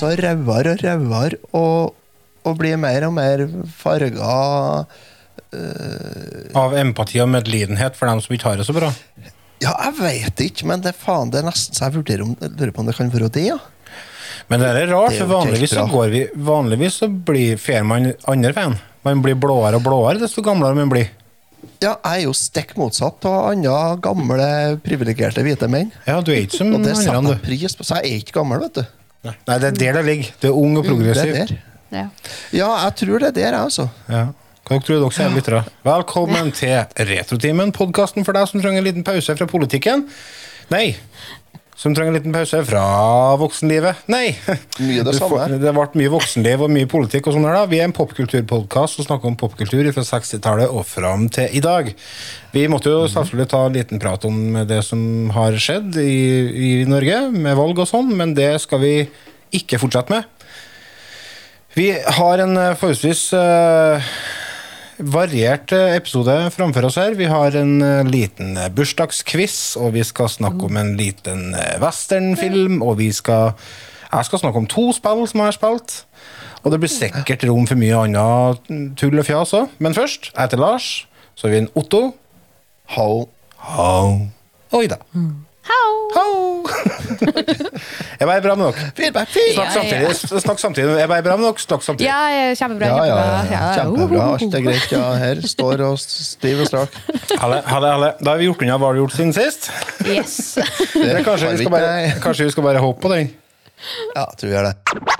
altså rødere og rødere og, og blir mer og mer farga Av empati og medlidenhet for dem som ikke har det så bra. Ja, jeg veit ikke, men det faen det er nesten så jeg vurderer om, lurer på om det kan være det, ja. Men det er rart, Det er for vanligvis så går vi Vanligvis så blir man andre veien. Man blir blåere og blåere desto gamlere man blir. Ja, jeg er jo stikk motsatt av andre gamle, privilegerte hvite menn. Ja, du er ikke som Og det setter jeg pris på, så jeg er ikke gammel, vet du. Nei, det er der det ligger. Det er ung og Det er progressiv. der. Ja. Ja, jeg tror det er der, jeg, altså. Ja. Dere tror dere, er lyttere? Velkommen til Retrotimen, podkasten for deg som trenger en liten pause fra politikken. Nei, som trenger en liten pause fra voksenlivet. Nei! Mye det samme. får- Det ble mye voksenliv og mye politikk og sånn her da. Vi er en popkulturpodkast og snakker om popkultur fra 60-tallet og fram til i dag. Vi måtte jo selvfølgelig ta en liten prat om det som har skjedd i, i Norge, med valg og sånn, men det skal vi ikke fortsette med. Vi har en eh, forholdsvis eh, variert eh, episode framfor oss her. Vi har en eh, liten bursdagskviss bursdagsquiz, og vi skal snakke om en liten eh, westernfilm, og vi skal Jeg skal snakke om to spill som jeg har spilt. Og det blir sikkert rom for mye annet tull og fjas òg. Men først, jeg heter Lars. Så har vi en Otto. Hall. Hall. Og Ida. Hau! Hau. Er jeg bra med nok Feedback, feedback! Snakk samtidig. Snakk samtidig. Er jeg bra med nok Snakk samtidig. Ja, kjempebra. Ja, ja, ja. Kjempebra. Alt er greit. Ja, her står og stiv og strak. Halle, halle, halle. Da har vi gjort unna hva vi har gjort siden sist. Yes. Det, kanskje, vi vi skal bare, kanskje vi skal bare håpe på den? Ja, tror jeg det.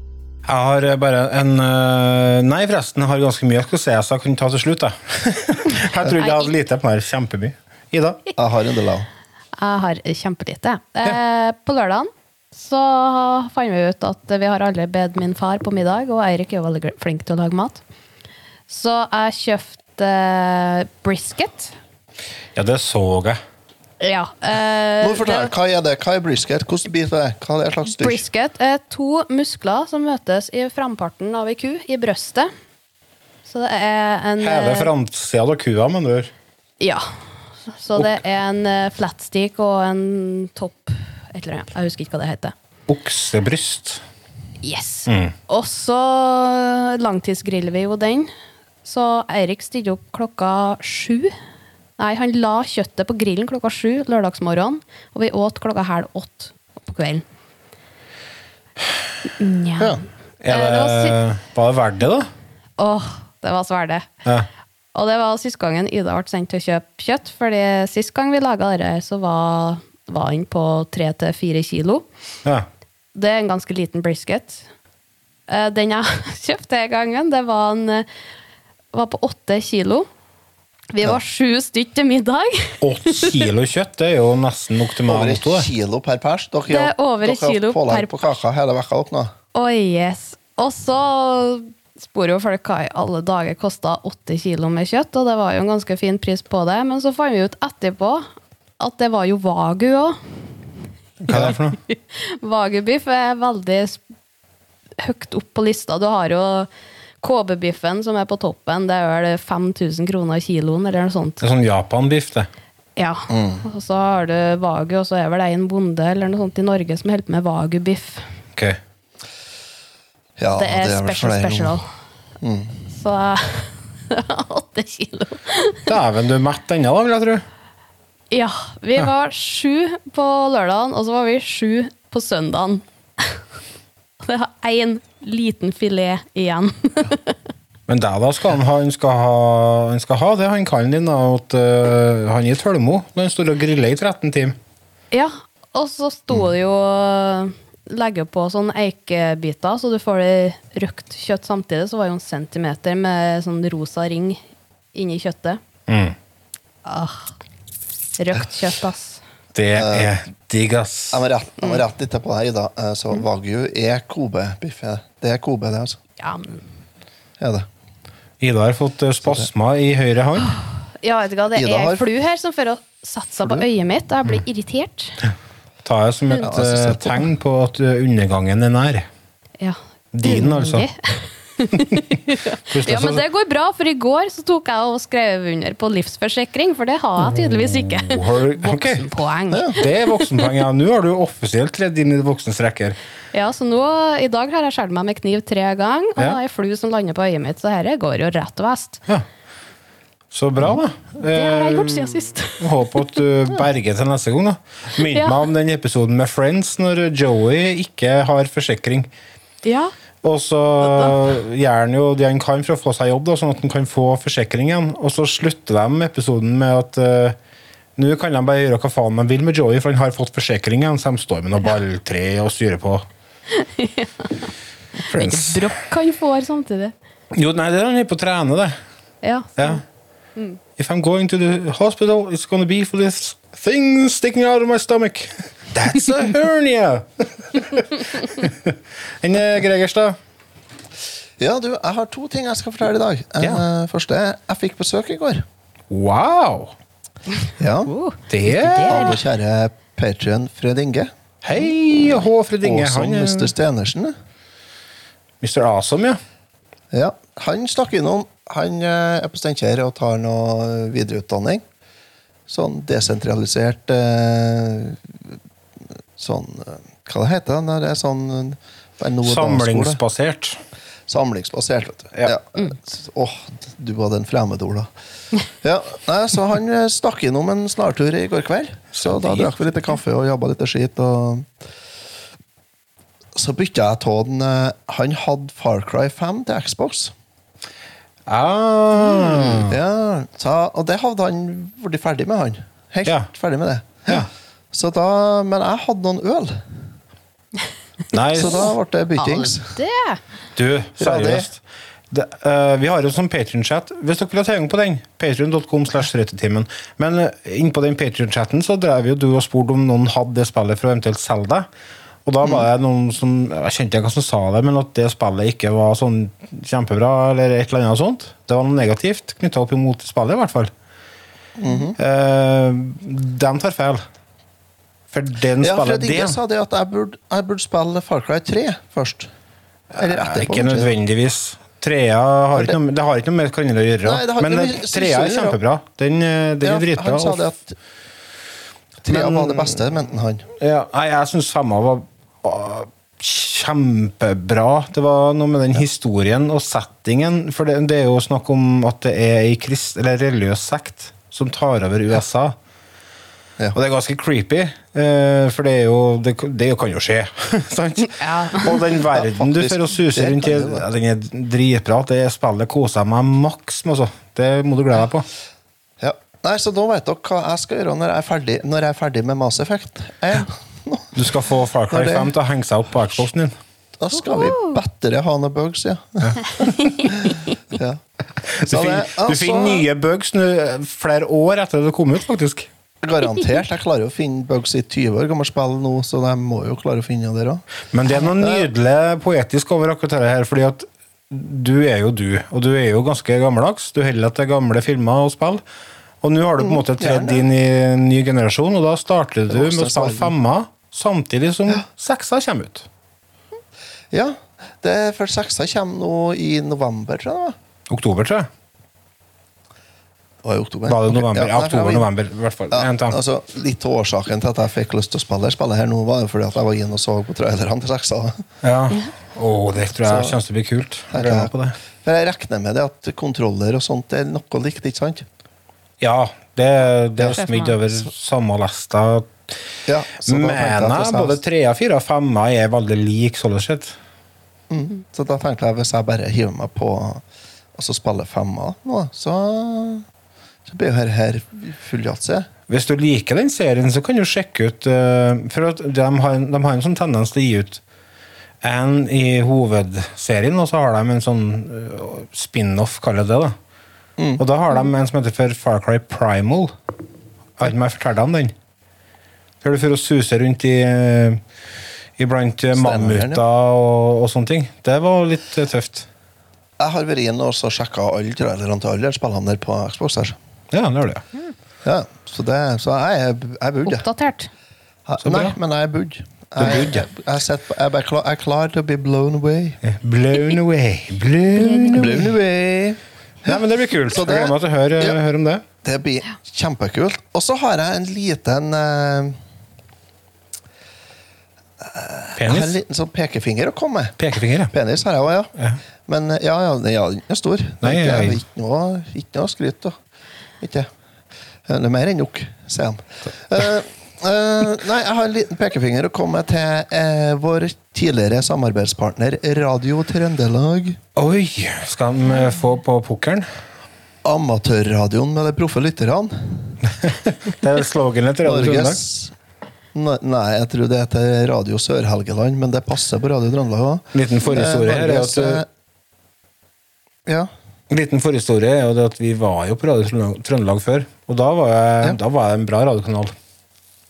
Jeg har eh, bare en eh, Nei, forresten, jeg har ganske mye jeg skal si, så jeg kan ta til slutt. Jeg, jeg trodde jeg hadde lite, men jeg har kjempemye. Ida? Jeg har en del av. Jeg har kjempelite. Ja. på lørdagen så fant vi ut at vi har aldri bedt min far på middag, og Eirik er jo veldig flink til å lage mat. Så jeg kjøpte eh, brisket. Ja, det så jeg. Ja. Eh, Må du fortelle, det- Hva er det? Hva er brisket? Hvordan bit er det? Hva er det slags stykk? Brisket er to muskler som møtes i framparten av ei ku, i brøstet. Så det er en Hele eh, framsida av kua, med andre ord. Ja. Så det er en eh, flatstick og en topp et eller annet. Jeg husker ikke hva det heter. Oksebryst. Yes. Og så langtidsgriller vi jo den. Så Eirik stiller opp klokka sju. Nei, han la kjøttet på grillen klokka sju lørdagsmorgen, og vi åt klokka halv åtte på kvelden. Nja. Ja. Eh, det var var det verdt det, da? Åh, det var så verdt det. Ja. Og det var sist gangen Ida ble sendt til å kjøpe kjøtt, fordi sist gang vi laga dette, så var, var den på tre til fire kilo. ja. Det er en ganske liten brisket. Eh, Den jeg kjøpte den gangen, det var, en, eh, var på åtte kilo. Vi var sju stykk til middag. Åtte kilo kjøtt, det er jo nesten nok til meg Over et kilo per pers? Dere Det er over et kilo pålegg per på kaka hele vekka opp nå? Oh, yes. Og så spør jo folk hva i alle dager kosta åtte kilo med kjøtt, og det var jo en ganske fin pris på det, men så fant vi ut etterpå at det var jo Vagu òg. Hva er det for noe? Wagyu-biff er veldig høyt opp på lista. Du har jo KB-biffen som er på toppen. Det er vel 5000 kroner kiloen, eller noe sånt. Det er sånn Japan-biff, det. Ja. Og så har du Vagu, og så er vel det en bonde eller noe sånt i Norge som holder på med Vagu-biff. Ok. Ja, det er, vel special flere special. Mm. Så åtte kilo. Dæven, du er mett ennå, da, vil jeg tro. Ja. Vi var sju på lørdagen, og så var vi sju på søndagen. Det har én liten filet igjen. Men det da, skal han ha, han skal ha, han skal ha det, han kan din, at uh, han er tølmo når han står og griller i 13 timer. Ja, og så sto det jo Legge på sånn eikebiter, så du får det røkt kjøtt samtidig. Så var det jo en centimeter med sånn rosa ring inni kjøttet. Mm. Ah, røkt kjøtt, ass. Det er digg, ass. Jeg må rette, jeg rette litt på deg, Ida. Eh, Så Wagyu er Kobe-biff. Det er Kobe, det, altså. Ja, men Er det. Ida har fått spasma spasmer i høyre hånd. ja, vet du hva, det Ida er har- flu her som fører å sette på øyet mitt, og jeg blir irritert. Ta det som et Ja, jeg synes eh, det er tegn på at eh, undergangen er nær. Ja. Din, altså. Ja, men det går bra, for i går så tok jeg og skrev under på livsforsikring, for det har jeg tydeligvis ikke. voksenpoeng. Okay. Ja. Det er voksenpoeng, ja. Nå har du offisielt tredd inn i de voksnes rekker. Ja, så nå, I dag har jeg skåret meg med kniv tre ganger, og Ja. det er ei flu som lander på øyet mitt, så dette går jo rett vest. Ja. Så bra, da. Det har jeg gjort Eh, siden sist. Håper at du berger til neste gang. da Minn Ja. meg om den episoden med Friends når Joey ikke har forsikring. Ja. Og så gjør han jo det han kan for å få seg jobb, da, sånn at han kan få forsikringen. Og så slutter de episoden med at uh, nå kan de bare gjøre hva faen de vil med Joey, for han har fått forsikringen, så de står med noe balltre og styrer på. Det er ikke brokk han får samtidig. Jo, nei, det er han er på å trene, det. Ja. Ja. If I'm going to the hospital, it's gonna be for this thing sticking out of my stomach. That's a hernia! Enn Gregerstad? Ja, du, jeg har to ting jeg skal fortelle i dag. Den Ja. Første er jeg fikk besøk i går. Wow! Ja. Oh, Det Alle kjære patrion Fred Inge. Hei og hå, Fred Inge. Og Han er Mr. Stenersen. Mr. Awesome, ja. Ja, han stakk innom. Han eh, er på Steinkjer og tar noe videreutdanning. Sånn desentralisert eh, Sånn eh, Hva det heter det når det er sånn er noe? Samlingsbasert. Samlingsbasert, vet du. Ja. Ja. Åh, du hadde en fremmedord, da. Ja, nei, så han stakk innom en snartur i går kveld. Så da drakk vi litt kaffe og jobba litt skit. Og så bytta jeg av den. eh, Han hadde Far Cry 5 til Xbox. Ah. Ja, så, Og det hadde han blitt ferdig med, han. Helt Ja. ferdig med det. Ja. Så da, men jeg hadde noen øl, Nice. så da ble det byttings. du, seriøst. Det, uh, vi har jo sånn Patrion-chat. Hvis dere vil ha tilgang på den, patrion.com slash. Men uh, inn på den Patrion-chatten så drev jo du og spurte om noen hadde det spillet for å eventuelt selge det. Og da var det noen som Jeg kjente ikke hva som sa det, men at det spillet ikke var sånn kjempebra, eller et eller annet sånt. Det var noe negativt knytta opp imot spillet, i hvert fall. Eh, de tar feil. For den Ja, Inge det sa det at jeg burde, jeg burde spille Far Cry 3 først. Eller etterpå. Ikke nødvendigvis. Trea har ikke noe, det har ikke noe med hverandre å gjøre. Nei, har men ikke eh, trea er synes ja. kjempebra. Den, eh, den Ja, er dritbra. han sa det at Trea var det beste, mente han. ja, nei, jeg syns femma var ah, kjempebra. Det var noe med den historien og settingen. For det, det er jo snakk om at det er ei krist, eller religiøs sekt som tar over USA. Ja. Og det er ganske creepy, eh, for det, er jo, det, det kan jo skje. sant? Ja. Og den verden Ja, du får og suser rundt i, ja, den er dritbra. Det spillet koser jeg meg maks med. Altså. Det må du glede deg på. Ja. Nei, så nå vet dere hva jeg skal gjøre når jeg er ferdig, når jeg er ferdig med Mass Effect. Jeg, nå, Du skal få Far Cry 5 til å henge seg opp på Xboxen din. da skal vi bedre ha noen bugs, ja. ja. Du, finner, du altså, finner nye bugs nå, flere år etter det kom ut, faktisk. Garantert. Jeg klarer å finne bugs i 20 år gammelt spill nå, så de må jo klare å finne det òg. Men det er noe nydelig poetisk over akkurat dette her, fordi at du er jo du, og du er jo ganske gammeldags. Du holder deg til gamle filmer og spill. Og nå har du på en måte tredd inn i en ny generasjon, og da starter du med å spille femmer femma samtidig som seksa kommer ut. Ja. Det er for seksa kommer nå i november, tror jeg. Oktober, tror jeg. Var det oktober? Var det november? Ja, var- oktober-november, i hvert fall. Ja, altså, litt av årsaken til at jeg fikk lyst til å spille spillet her nå, var jo fordi at jeg var inne og så på trailerne til seksa. Ja. Oh, det tror jeg kommer til å bli kult. Jeg jeg, på det. For jeg regner med det at kontroller og sånt er noe likt, ikke sant? Ja, det, det er smidd over samme lesta. Ja, da Men jeg- både trea, fire og femma er veldig lik, sånn sett. Mm. Så da tenkte jeg hvis jeg bare hiver meg på og så spiller femma nå, så, så blir jo her, her fulljatse. Hvis du liker den serien, så kan du sjekke ut eh, For at de har, en- de har en sånn tendens til å gi ut en i hovedserien, og så har de en sånn eh, spin-off, kaller jeg det. Mm. Og da har de en som heter for Far Cry Primal. Jeg vet ikke om jeg forteller om den. Der du får å suse rundt i iblant mammuter og, og sånne ting. Det var litt eh, tøft. jeg har vært inne og så sjekka alle trailerne til alle spillene der på Xbox. her. Ja, det er det. Ja, så, det, så jeg jeg er Oppdatert. jeg. Nei, men jeg burde. Jeg, jeg, jeg, på- jeg, klar, jeg er klar til å bli blown away. Blown away. Blown away. Blown away. Ja, men det blir kult. Så Jeg det- gleder meg til å høre, Ja. høre om det. Det blir kjempekult. Og så har jeg en liten Penis? Jeg har en liten sånn pekefinger å komme med. Pekefinger, ja. Penis har jeg òg, ja. Ja. Men eh, ja, ja, den er ikke stor. Det Nei, er ikke, jeg- ikke, noe, ikke noe skryt. Ikke. Det er mer enn nok, sier han. Eh, eh, nei, jeg har en liten pekefinger å komme til uh, vår tidligere samarbeidspartner Radio Trøndelag. Oi, skal de få på pukkelen? Amatørradioen med de proffe lytterne. Det er sloganet til Radio Trøndelag. Nei, jeg tror det heter Radio Sør-Helgeland, men det passer på Radio Trøndelag òg. Liten forhistorie her er at uh, Ja. Liten forhistorie er jo det at vi var jo på Radio Trøndelag før, og da var jeg, Ja. da var jeg en bra radiokanal.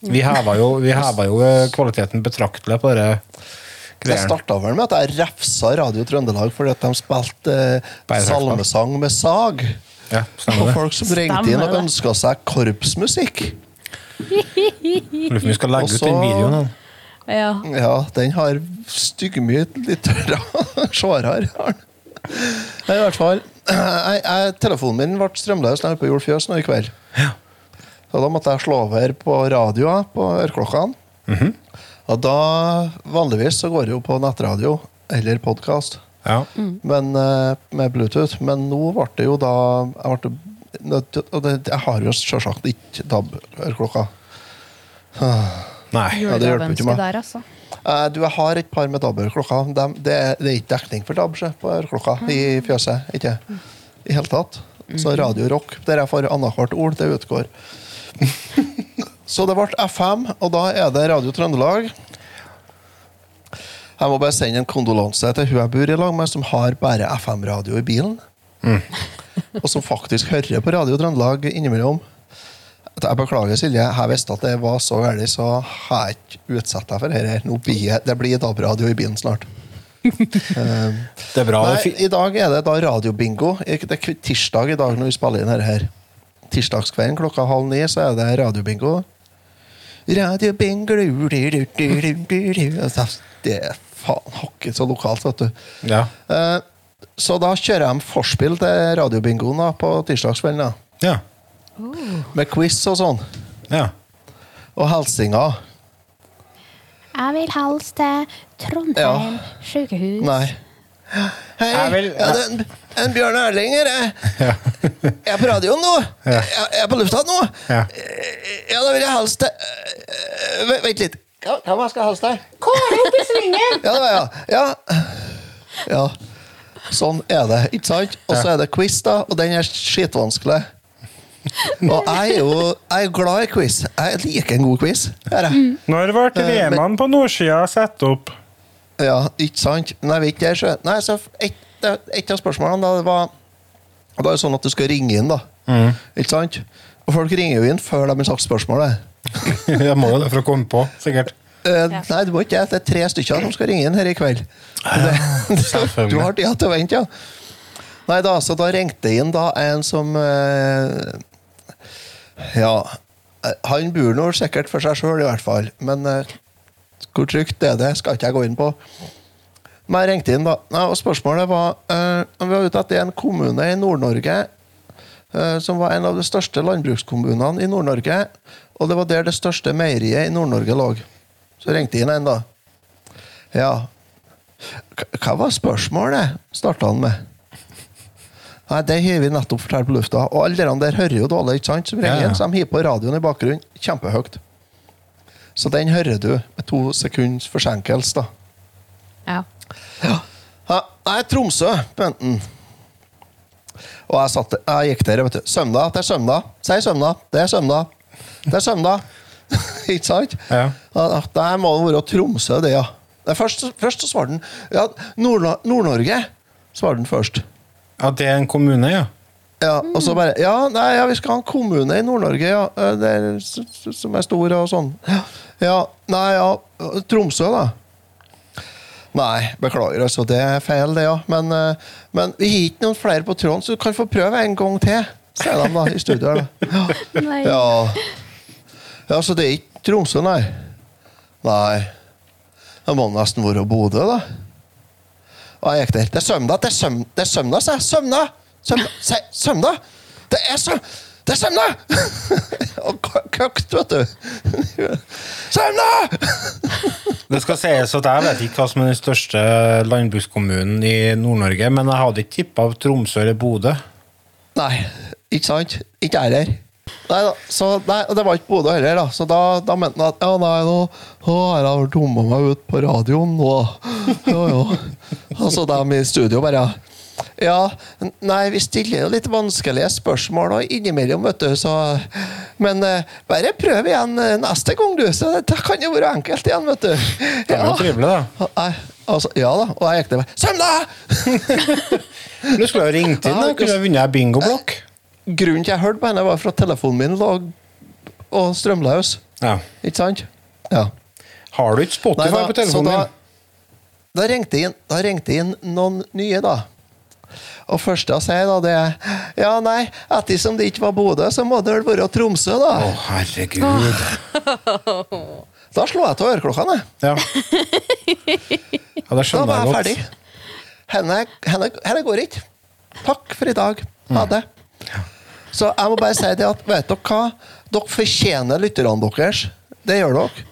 Vi heva jo, vi heva jo eh, kvaliteten betraktelig på det Det starta vel med at jeg refsa Radio Trøndelag fordi at de spilte eh, salmesang med sag. Ja, Og stemmer det. folk som ringte inn og ønska seg korpsmusikk. Lurer på om vi skal legge Også, ut den videoen. da. Ja. Ja, den har styggmye lyttere. Seere Svarer den. I hvert fall. Jeg, jeg, telefonen min ble strømløs da jeg var på nå i kveld. Så da måtte jeg slå over på radioa på øreklokkene. Mhm. Og da Vanligvis så går det jo på nettradio eller podkast Ja. men, eh, med Bluetooth. Men nå ble det jo da Jeg, ble, nødt til- og det, jeg har jo selvsagt ikke DAB-øreklokker. Nei. Ja, det hjelper ikke meg. der, altså. Eh, Du, jeg har et par med DAB-øreklokker. De, Det, det er ikke dekning for DAB på øreklokka i fjøset. Ikke i hele tatt. Så Radio Rock, der jeg får annethvert ord, det utgår. Så det ble FM, og da er det Radio Trøndelag. Jeg må bare sende en kondolanse til hun jeg bor i lag med, som har bare FM-radio i bilen. Og som faktisk hører på Radio Trøndelag innimellom. Jeg beklager, Silje. Jeg visste at det var så galt, så har jeg ikke utsatt deg for dette. Det blir DAB-radio i bilen snart. Det er bra. Nei, I dag er det da radiobingo. Det er tirsdag i dag når vi spiller inn dette. her. Tirsdagskvelden klokka halv ni så er det radiobingo. Radiobingo du, du, du, du, du, du, du. Altså, Det er faen hakket så lokalt, vet du. Ja. Eh, Så da kjører de forspill til radiobingoen da, på tirsdagskvelden. da. Ja. Med quiz og sånn. ja. Og hilsinger. Jeg vil helst til Trondheim sykehus. Nei. Hei, Jeg vil- ja, det er en, Bjørn Erling her. Jeg Jeg er på radioen nå. Ja. Jeg jeg er på lufta nå. Ja. Ja, da vil jeg helst til øh, Vent vent litt. Hva hva skal jeg helst til? Kåre opp i svingen! Ja, det var jeg. Ja. ja. Sånn er det, ikke sant? Og så er det quiz, da, og den er skitvanskelig. Og jeg er jo jeg er glad i quiz. Jeg liker en god quiz. Her, jeg. Når ble Eh, men- på nordsida satt opp? Ja, ikke sant? Nei, vet ikke jeg sjø. Nei, så et, et av spørsmålene da, det var Det var jo sånn at du skal ringe inn, da. Ikke sant? Og folk ringer jo inn før de har sagt spørsmålet. Jeg må jo det for å komme på, sikkert. Eh, Nei, det må ikke det. Det er tre stykker som skal ringe inn her i kveld. Det, selvfølgelig. du har tida til å vente, ja. Nei da, så da ringte jeg inn da en som uh, Ja. eh, Han bor nå sikkert for seg sjøl, i hvert fall. Men eh, hvor trygt er det, skal ikke jeg gå inn på. Men jeg ringte inn, da. Og spørsmålet var uh, Vi var ute etter en kommune i Nord-Norge uh, som var en av de største landbrukskommunene i Nord-Norge. Og det var der det største meieriet i Nord-Norge lå. Så ringte jeg inn en, da. Ja. Hva var spørsmålet? starta han med. Nei, Det har vi nettopp fortalt på lufta. Og alle de der hører jo dårlig, ikke sant? Som ringer Ja, ja. så de hiver på radioen i bakgrunnen kjempehøyt. Så den hører du med to sekunds forsinkelse, da. Ja. Ja, er Tromsø, Benten. Og jeg, satt, jeg gikk der, vet du. Sømda, det er sømda. Si sømda. Det er sømda. Det er sømda. Ikke sant? Ja. Ja, Det må det være Tromsø, det, ja. Først, først så svarte han ja, Nord- Nord-Norge. svarte han først. Ja, det er en kommune, ja. Ja, Og så bare Ja, nei, ja, vi skal ha en kommune i Nord-Norge, ja. eh, er, s- som er stor og sånn. Ja, Ja, nei, ja. Tromsø, da. Nei, beklager, altså. Det er feil, det, ja. Men, eh, men vi har ikke noen flere på tråden, så du kan få prøve en gang til. Sier de da, i studio. her, da. Ja. ja, så det er ikke Tromsø, nei? Nei. Det må nesten være Bodø, da. Hva gikk der. Det er Sømna. Det er Sømna, sa jeg. Sømna! Sømna! Sømna! Det er Søm... Det er Sømna! Og køkt, vet du. Sømna! Det skal sies at jeg vet ikke hva som er den største landbrukskommunen i Nord-Norge, men jeg hadde ikke tippa Tromsø eller Bodø. Nei, ikke sant? Ikke jeg heller. Nei da, så nei, det var ikke Bodø heller, da. Så da, da mente han at ja, nei, nå, nå har jeg dumma meg ut på radioen nå. Ja, ja. Og så dem i studio bare Ja, nei, vi stiller jo litt vanskelige spørsmål og innimellom, vet du, så Men eh, bare prøv igjen eh, neste gang, du. Så det, kan jo være enkelt igjen, vet du. Det er jo trivelig, da. Nei, altså, ja da. Og jeg gikk det bare Sømna! Du skulle ha ringt inn, da. Kunne ha vunnet bingoblokk. Grunnen til jeg hørte på henne, var for at telefonen min lå og strømløs. Ja. Ikke sant? Ja. Har du ikke Spotify Nei, da, på telefonen da, din? da ringte inn, da ringte inn noen nye, da. Og første jeg sier, da, det er Ja, nei, ettersom det ikke var Bodø, så må det vel være Tromsø, da. Å, herregud. Da slo jeg til øreklokkene. Ja. ja, det Da var jeg jeg ferdig. Henne, henne, henne går ikke. Takk for i dag. Ha det. Så jeg må bare si det at, vet dere hva? Dere fortjener lytterne deres. Det gjør dere.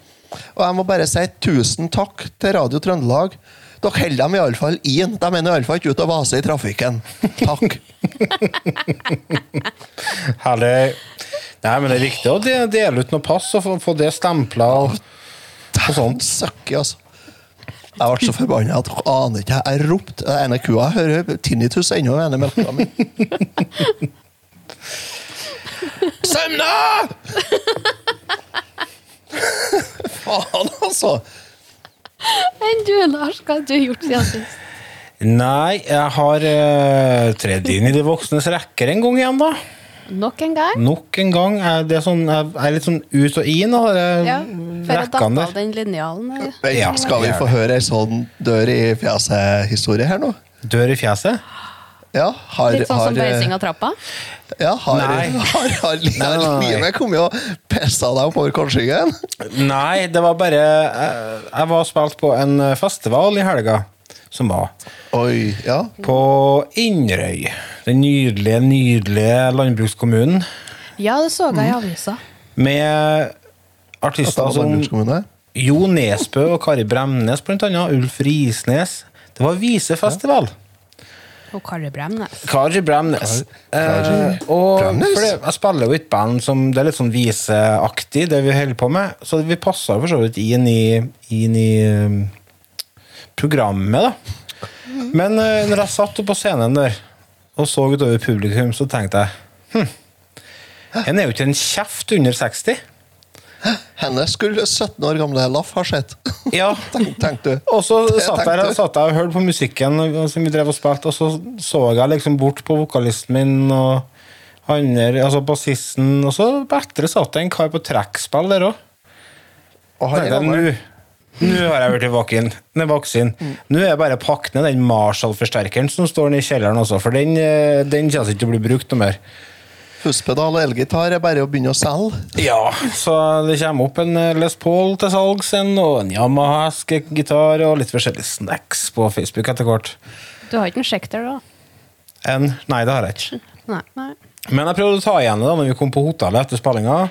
Og jeg må bare si tusen takk til Radio Trøndelag. Dere holder dem iallfall inn. De er iallfall ikke ute og vaser i trafikken. Takk. Herlig. Nei, men det er viktig å dele ut noe pass og få, det stempla og, og sånt. Søkker, altså. Jeg ble så forbanna at dere aner ikke. Jeg ropte. Den ene kua hører tinnitus ennå den ene melka mi. Sømna! Faen, altså. Men du, Lars, hva har du gjort siden sist? Nei, jeg har uh, tredd inn i de voksnes rekker en gang igjen, da. Nok en gang? Nok en gang. Er det sånn, jeg er litt sånn ut og inn av de Ja, rekkene av der. den linjalen. Ja, Skal vi få høre ei sånn dør i fjeset-historie her nå? Dør i fjeset? Ja, har, Litt sånn som bøysing av trappa? ja, har, Nei. har, har, har, Nei, nei, nei. livet kommet og pissa deg oppover korsryggen? Nei, det var bare Jeg, jeg var og spilte på en festival i helga, som var Oi, ja. på Inderøy. Den nydelige, nydelige landbrukskommunen. Ja, det så jeg i avisa. Med artister som. Jo Nesbø og Kari Bremnes, blant annet. Ulf Risnes. Det var visefestival. Og Kari Bremnes. Kari Bremnes. Kari Eh, og Bremnes? for det, jeg spiller jo i et band som det er litt sånn viseaktig, det vi holder på med. Så vi passa for så vidt inn i, inn i um, programmet, da. Men uh, når jeg satt på scenen der og så utover publikum, så tenkte jeg hm, En er jo ikke en kjeft under 60. Henne skulle 17 år gamle Laff ha sett. Ja, Tenk, tenk du. Og så satt jeg, du. satt jeg og hørte på musikken som vi drev og spilte, og så så jeg liksom bort på vokalisten min og andre, altså bassisten, og så etter satt det en kar på trekkspill der òg. Og han er Nå nå har jeg blitt vakin. Nei. Nå er jeg bare pakket ned den Marshall-forsterkeren som står nede i kjelleren også, for den, eh, den kommer ikke til å bli brukt noe mer. Fusspedal og elgitar er bare å begynne å selge. Ja, så det kommer opp en eh, Les Paul til salgs, og en Yamaha-gitar og litt forskjellige snacks på Facebook etter hvert. Du har ikke en sjekter, da? En, nei, det har jeg ikke. Nei. nei. Men jeg prøvde å ta igjen det da når vi kom på hotellet etter spillinga.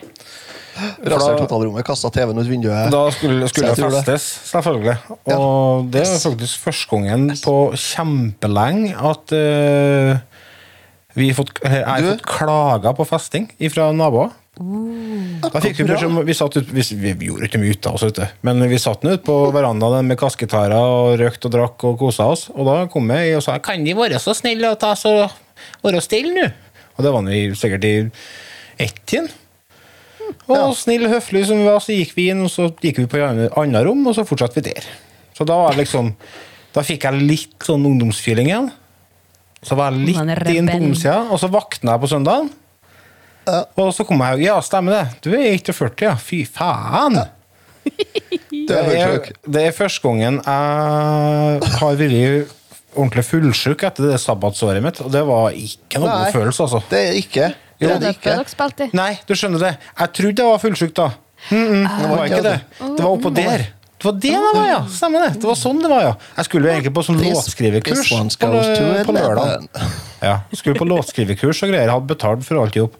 Rasert hotellrommet, kasta TV-en ut vinduet. Da skulle, skulle jeg det festes, selvfølgelig. Og det er faktisk første gangen på kjempelenge at eh, vi har fått, jeg har fått klager på festing fra naboer. Da fikk vi beskjed om vi, satt ut, vi, vi gjorde ikke mye ut av oss, du. men vi satt ute på verandaen med kassegitarer og røkte og drakk og kosa oss. Og da kom jeg og sa Kan de være så snille og ta så være stille nå? Og det var vi sikkert i ett-tiden. Og Ja. snill og høflig som vi var, så gikk vi inn, og så gikk vi på et annet rom, og så fortsatte vi der. Så da var liksom Da fikk jeg litt sånn ungdomsfeeling igjen. Så var jeg litt inn på rebell. og så våkna jeg på søndagen. Ja. Og så kom jeg jo Ja, stemmer det. Du er 41, ja. Fy faen. Du Det er det er første gangen jeg har vært ordentlig fullsjuk etter det sabbatsåret mitt, og det var ikke noe god følelse, altså. Det er ikke. Det er ikke. Nei, du skjønner det. Jeg trodde jeg var fullsjuk da. Mm -mm, det var ikke det. Det var oppå der. Det var det det var, ja. Stemmer det. Det var sånn det var, ja. Jeg skulle jo egentlig på sånn one på, på lørdag. Ja, skulle på låtskrivekurs og greier. Hadde betalt for alt i hop.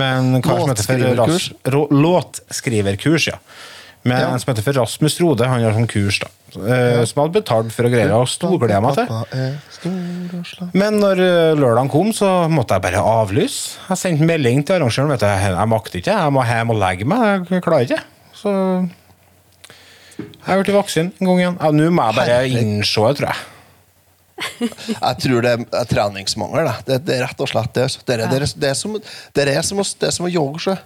Men hva som heter for Låtskriverkurs? Ja. Men Ja. en som heter for Rasmus Rode, han har sånn kurs, da. eh, Som hadde betalt for å greie, og storgleder meg til. Men når eh, lørdagen kom, så måtte jeg bare avlyse. Jeg sendte melding til arrangøren. Vet du, jeg makter ikke, jeg må hjem og legge meg. Jeg klarer ikke. Så jeg har blitt voksen en gang igjen. Ja, Nå må jeg bare Herregud. innse det, tror jeg. Jeg tror det er treningsmangel. Det, det, det er rett og slett det. Det er, det er, det er, som, det er, som, å- det er som å jogge. sjø.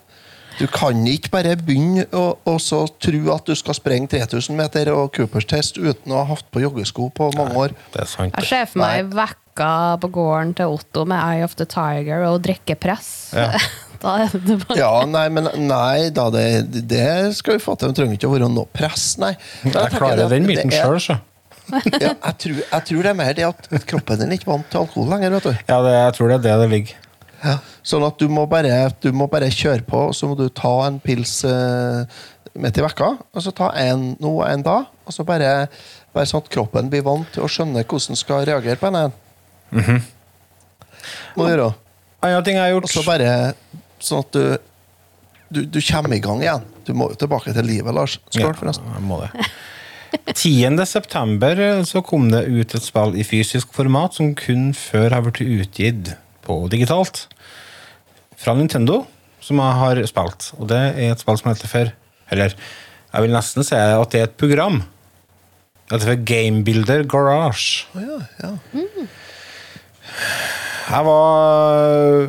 Du kan ikke bare begynne å og så tro at du skal sprenge 3000 meter og Coopers test uten å ha hatt på joggesko på mange år. Det er sant. Jeg ser for meg vekka på gården til Otto med Eye of the Tiger og drikkepress. Ja. da er det bare Ja, nei, men nei da, det, det skal vi få til. Det trenger ikke å være noe press, nei. Da, Jeg klarer det den myten sjøl, så. Ja, jeg, tror, jeg tror det er mer det at at kroppen din er ikke vant til alkohol lenger. vet du. Ja, det, jeg tror det er det det ligger. Ja. Sånn at du må, bare, du må bare kjøre på, og så må du ta en pils eh, midt i vekka. Og så ta en nå og en da. Og så bare, bare sånn at kroppen blir vant til å skjønne hvordan den skal reagere på en. En. Må du gjøre. Andre ting jeg har Og så bare sånn at du, du, du kommer i gang igjen. Du må jo tilbake til livet, Lars. Skål, forresten. Ja, jeg må det. 10. september eh, så kom det ut et spill i fysisk format som kun før har blitt utgitt på digitalt. Fra Nintendo, som jeg har spilt. Og det er et spill som heter for Eller jeg vil nesten si at det er et program. Det heter for Gamebuilder Garage. Oh, ja, ja. Jeg var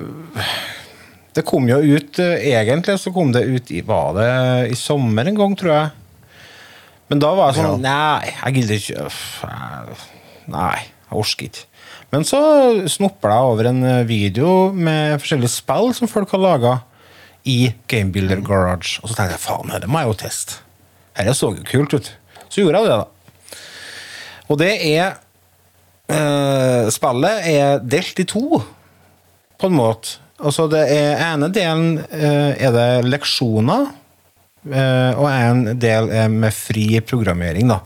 Det kom jo ut Egentlig så kom det ut i Var det i sommer en gang, tror jeg. Men da var jeg sånn Nei, jeg gidder ikke Nei, jeg orker ikke. Men så snopper jeg over en video med forskjellige spill som folk har laga i Gamebuilder Garage. Og så tenkte jeg faen, det må jeg jo teste. Dette så jo kult ut. Så gjorde jeg det, da. Og det er eh, Spillet er delt i to, på en måte. Altså, det er ene delen uh, er det leksjoner, uh, og en del er med fri programmering, da.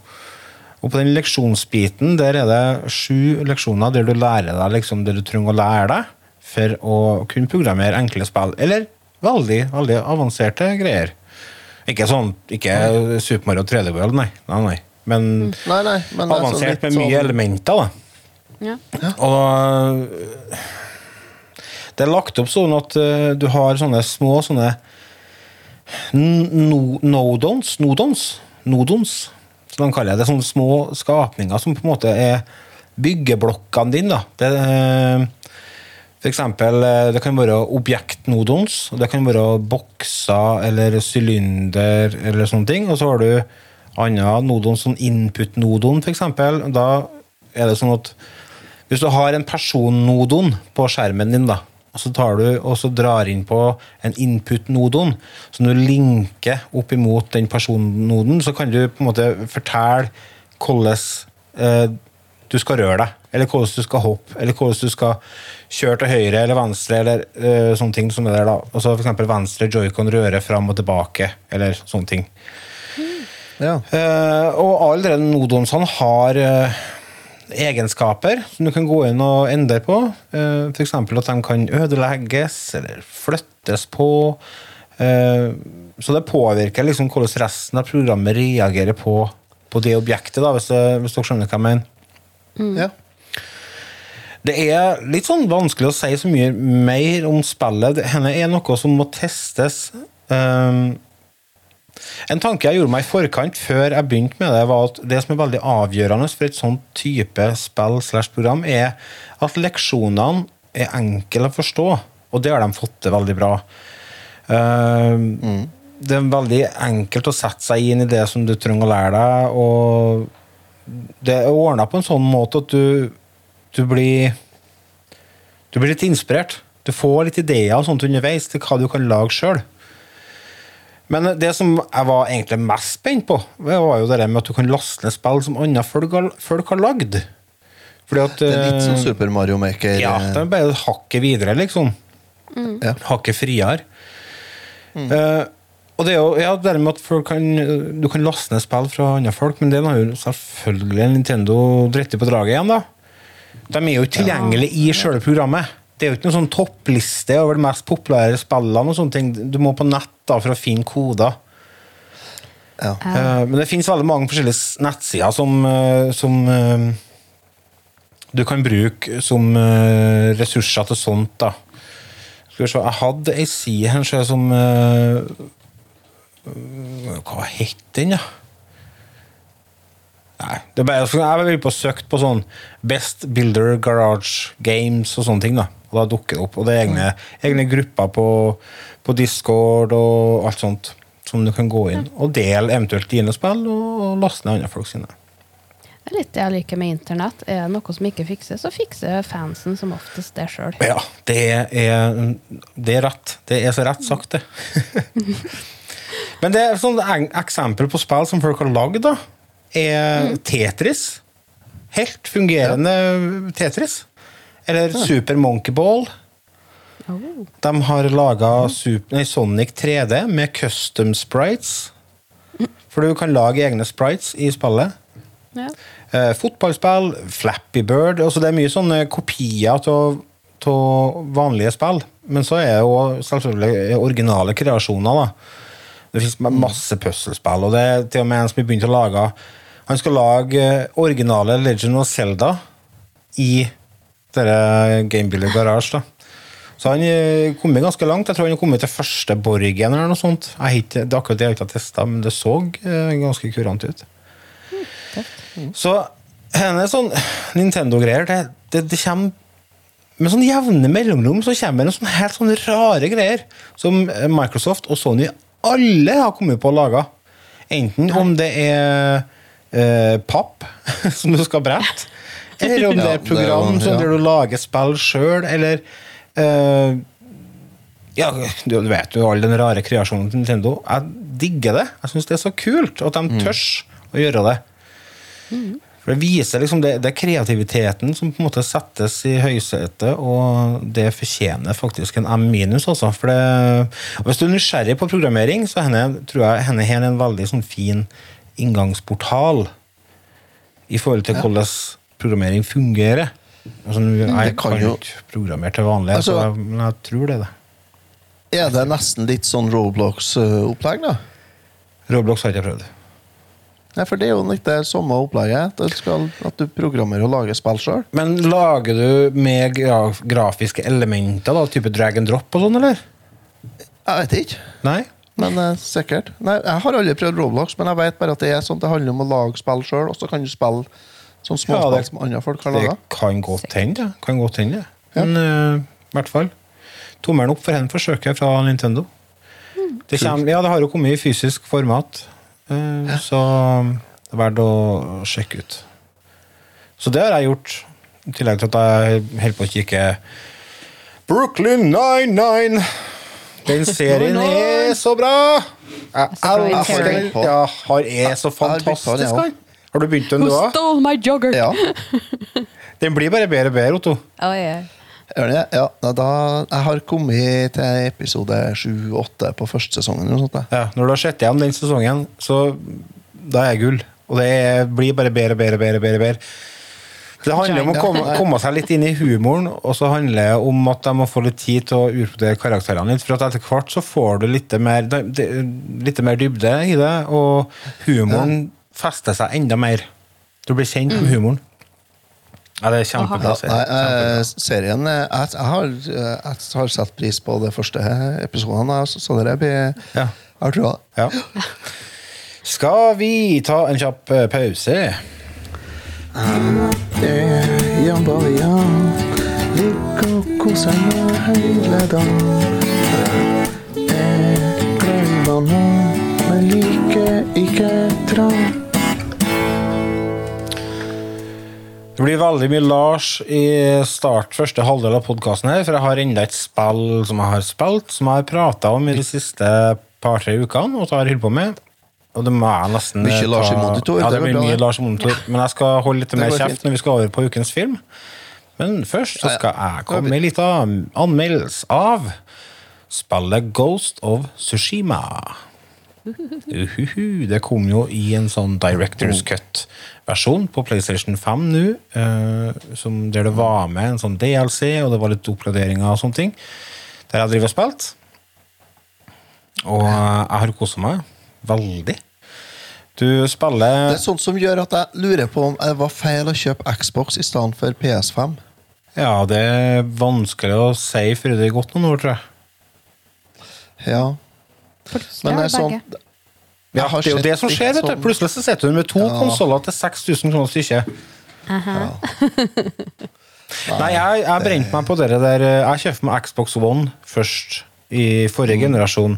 Og på den leksjonsbiten der er det sju leksjoner der du lærer deg liksom det du trenger å lære deg for å kunne programmere enkle spill. Eller veldig, veldig avanserte greier. Ikke sånn, ikke Super Mario 3D World, nei. nei, nei. Men Nei, sånn avansert med mye sånn- elementer, da. Ja. Og det er lagt opp sånn at øh, du har sånne små sånne no- nodons, nodons, nodons, som de kaller det. Sånne små skapninger som på en måte er byggeblokkene dine. Det, øh, for eksempel, øh, det kan være objektnodons, det kan være bokser eller sylinder eller sånne ting. Og så har du andre nodons, sånn input-nodon, eksempel. Da er det sånn at hvis du har en personnodon på skjermen din, da, og så tar du og så drar inn på en input-nodon, som du linker opp imot den personnoden, så kan du på en måte fortelle hvordan eh, du skal røre deg, eller hvordan du skal hoppe, eller hvordan du skal kjøre til høyre eller venstre, eller eh, sånne ting som er der da. Altså eksempel venstre joycon røre fram og tilbake, eller sånne ting. Ja. Eh, og alle de nodonsene har eh, egenskaper som du kan gå inn og endre på. Uh, F.eks. at de kan ødelegges eller flyttes på. Eh, så det påvirker liksom hvordan resten av programmet reagerer på, på det objektet, da, hvis, det, hvis dere skjønner hva jeg mener. ja. Det er litt sånn vanskelig å si så mye mer om spillet. Dette er noe som må testes. Um, en tanke jeg gjorde meg i forkant før jeg begynte med det, var at det som er veldig avgjørende for et sånt type spill slash program, er at leksjonene er enkle å forstå. Og det har de fått til veldig bra. Um, Det er veldig enkelt å sette seg inn i det som du trenger å lære deg, og det er ordna på en sånn måte at du, du blir Du blir litt inspirert. Du får litt ideer og sånt underveis til hva du kan lage sjøl. Men det som jeg var egentlig mest spent på, var jo det med at du kan laste ned spill som andre folk har, folk har lagd. Fordi at Det er litt sånn eh, Super Mario Maker. Ja, eh, det er bare hakket videre, liksom. ja. Hakket friere. Eh, og det er jo ja, det med at folk kan, du kan laste ned spill fra andre folk, men det har jo selvfølgelig Nintendo dritt på draget igjen, da. De er jo ikke tilgjengelige i selve programmet. Det er jo ikke noen sånn toppliste over de mest populære spillene. og sånne ting. Du må på nett da for å finne koder. Ja. Uh, men det finnes veldig mange forskjellige nettsider som, eh, som eh, du kan bruke som ressurser til sånt. da. Skal vi se, Jeg hadde ei side her jeg, som Hva het den, da? Nei, det er bare, jeg veldig på søkt på sånn Best Builder Garage Games og sånne ting. da. Og da dukker det opp. Og det er egne, egne grupper på, på Discord og alt sånt som du kan gå inn og dele eventuelt dine spill og, laste ned andre folk sine. Det er litt det jeg liker med internett. Er det noe som ikke fikses, så fikser fansen som oftest det sjøl. Ja, det er, det er rett. Det er så rett sagt, det. Men det er sånn eksempel på spill som folk har lagd, da, er Tetris. Helt fungerende Tetris. Eller Super Monkey Ball. Oh. De har laga Sonic 3D med custom sprites. For du kan lage egne sprites i spillet. Ja. Eh, fotballspill, Flappy Bird altså Det er mye sånne kopier av vanlige spill. Men så er det jo selvfølgelig originale kreasjoner. da Det fins masse puslespill, og det er til og med en som har begynt å lage Han skal lage eh, originale Legend of Zelda i Gamebuilder Garage. da så han har kommet ganske langt. Jeg tror han har kommet til første borgen eller noe sånt. Jeg ikke, det er akkurat det jeg ikke har testa, men det så eh, ganske kurant ut. Så henne sånn Nintendo-greier, det, det, det kommer med sånn jevne mellomrom så kommer det sånn helt sånne rare greier som eh, Microsoft og Sony alle har kommet på å lage. Enten om det er eh, papp som du skal brette, eller om det er program det er ja. der du lager spill sjøl, eller uh, ja, du vet jo all den rare kreasjonen til Nintendo. Jeg digger det. Jeg syns det er så kult at de tørs å gjøre det. For Det viser liksom det, det er kreativiteten som på en måte settes i høysetet, og det fortjener faktisk en M minus. Altså. For det, hvis du er nysgjerrig på programmering, så henne, tror jeg henne her er en veldig sånn fin inngangsportal i forhold til hvordan programmering fungerer. Altså, jeg kan kan jo- ikke programmere til vanlig, Altså- så jeg, men jeg tror det. det. Er det nesten litt sånn Roblox-opplegg, da? Roblox har jeg ikke prøvd. Nei, for det er jo litt det samme opplegget. At, du programmerer og lager spill sjøl. Men lager du med gra grafiske elementer, da, type drag and drop og sånn, eller? Jeg vet ikke, Nei? men eh, sikkert. Nei, jeg har aldri prøvd Roblox, men jeg vet bare at det er sånn det handler om å lage spill sjøl, og så kan du spille sånn småspill Ja, det- som andre folk har Det kan godt hende, det. Kan godt hende. Men eh, i hvert fall. Tommelen opp for en forsøker fra Nintendo. Det, kommer, ja, det har jo kommet i fysisk format, eh, så det er verdt å sjekke ut. Så det har jeg gjort, i tillegg til at jeg holder på å kikke Brooklyn 99! Den serien er så bra! Jeg jeg, jeg, jeg. Ja, har er så fantastisk. han. Har du begynt den, du òg? stole my jogger? Ja, Den blir bare bedre og bedre, Otto. Oh, yeah. Ørne. Ja, da, da, jeg har kommet til episode 7-8 på første sesongen. Eller sånt. Ja, når du har sett igjen den sesongen, så da er jeg gull. Og det er, blir bare bedre og bedre. bedre, bedre, bedre. Det handler om å komme, komme seg litt inn i humoren, og så handler det om at de må få litt tid til å utvurdere karakterene litt. For at etter hvert så får du litt mer, litt mer dybde i det, og humoren fester seg enda mer. Du blir kjent med humoren. Ja, det er kjempebra serie. nei, eh, serien eh, jeg, jeg, har, eh, jeg har satt pris på de første episodene, så, så det blir Ja. Jeg tror det. Ja. Skal vi ta en kjapp eh, pause? Jeg bare Jan. Ligger og koser meg hele dagen. Jeg er nå, men liker ikke tran. Det blir veldig mye Lars i start første halvdel av podkasten her, for jeg har enda et spill som jeg har spilt, som jeg har prata om i de siste par-tre ukene, og så har jeg holdt på med. Og det må jeg nesten Mye Lars i monitor, Ja, det blir mye. Lars i monitor. Men jeg skal holde litt mer kjeft når vi skal over på ukens film. Men først så skal jeg komme med en liten anmeldelse av spillet Ghost of Sushima. Uhuhu. Det kom jo i en sånn Directors Cut-versjon på PlayStation 5 nå, eh, som der det var med en sånn DLC, og det var litt oppgraderinger og sånne ting. Der jeg driver og spilt. Og jeg har kosa meg veldig. Du spiller Det er sånt som gjør at jeg lurer på om det var feil å kjøpe Xbox i stedet for PS5. Ja, det er vanskelig å si før det er gått noen år, tror jeg. Ja. Men det er sånn. Ja, det er jo det som skjer, vet du. Plutselig så sitter du med to Ja. konsoller til 6000 kroner stykket. Nei, jeg, jeg brente meg på det der eh, Jeg kjøpte meg Xbox One først, i forrige Mm. generasjon.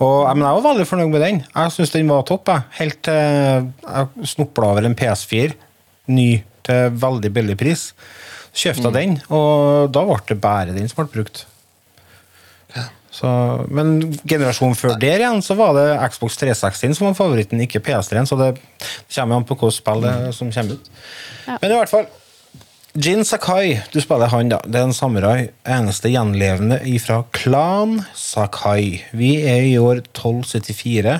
Og, jeg, men jeg var veldig fornøyd med den. Jeg syns den var topp. Jeg. Helt til jeg snopla over en PS4, ny til veldig billig pris. Så kjøpte jeg Mm. den, og da ble det bare den som ble brukt. Så, men generasjonen før der igjen, så var det Xbox 360 som var favoritten, ikke PS3-en. Så det kommer an på hvilket spill er som kommer ut. Ja. Men i hvert fall Jin Sakai, du spiller han, da. Det er en samurai. Eneste gjenlevende ifra klan Sakai. Vi er i år 1274.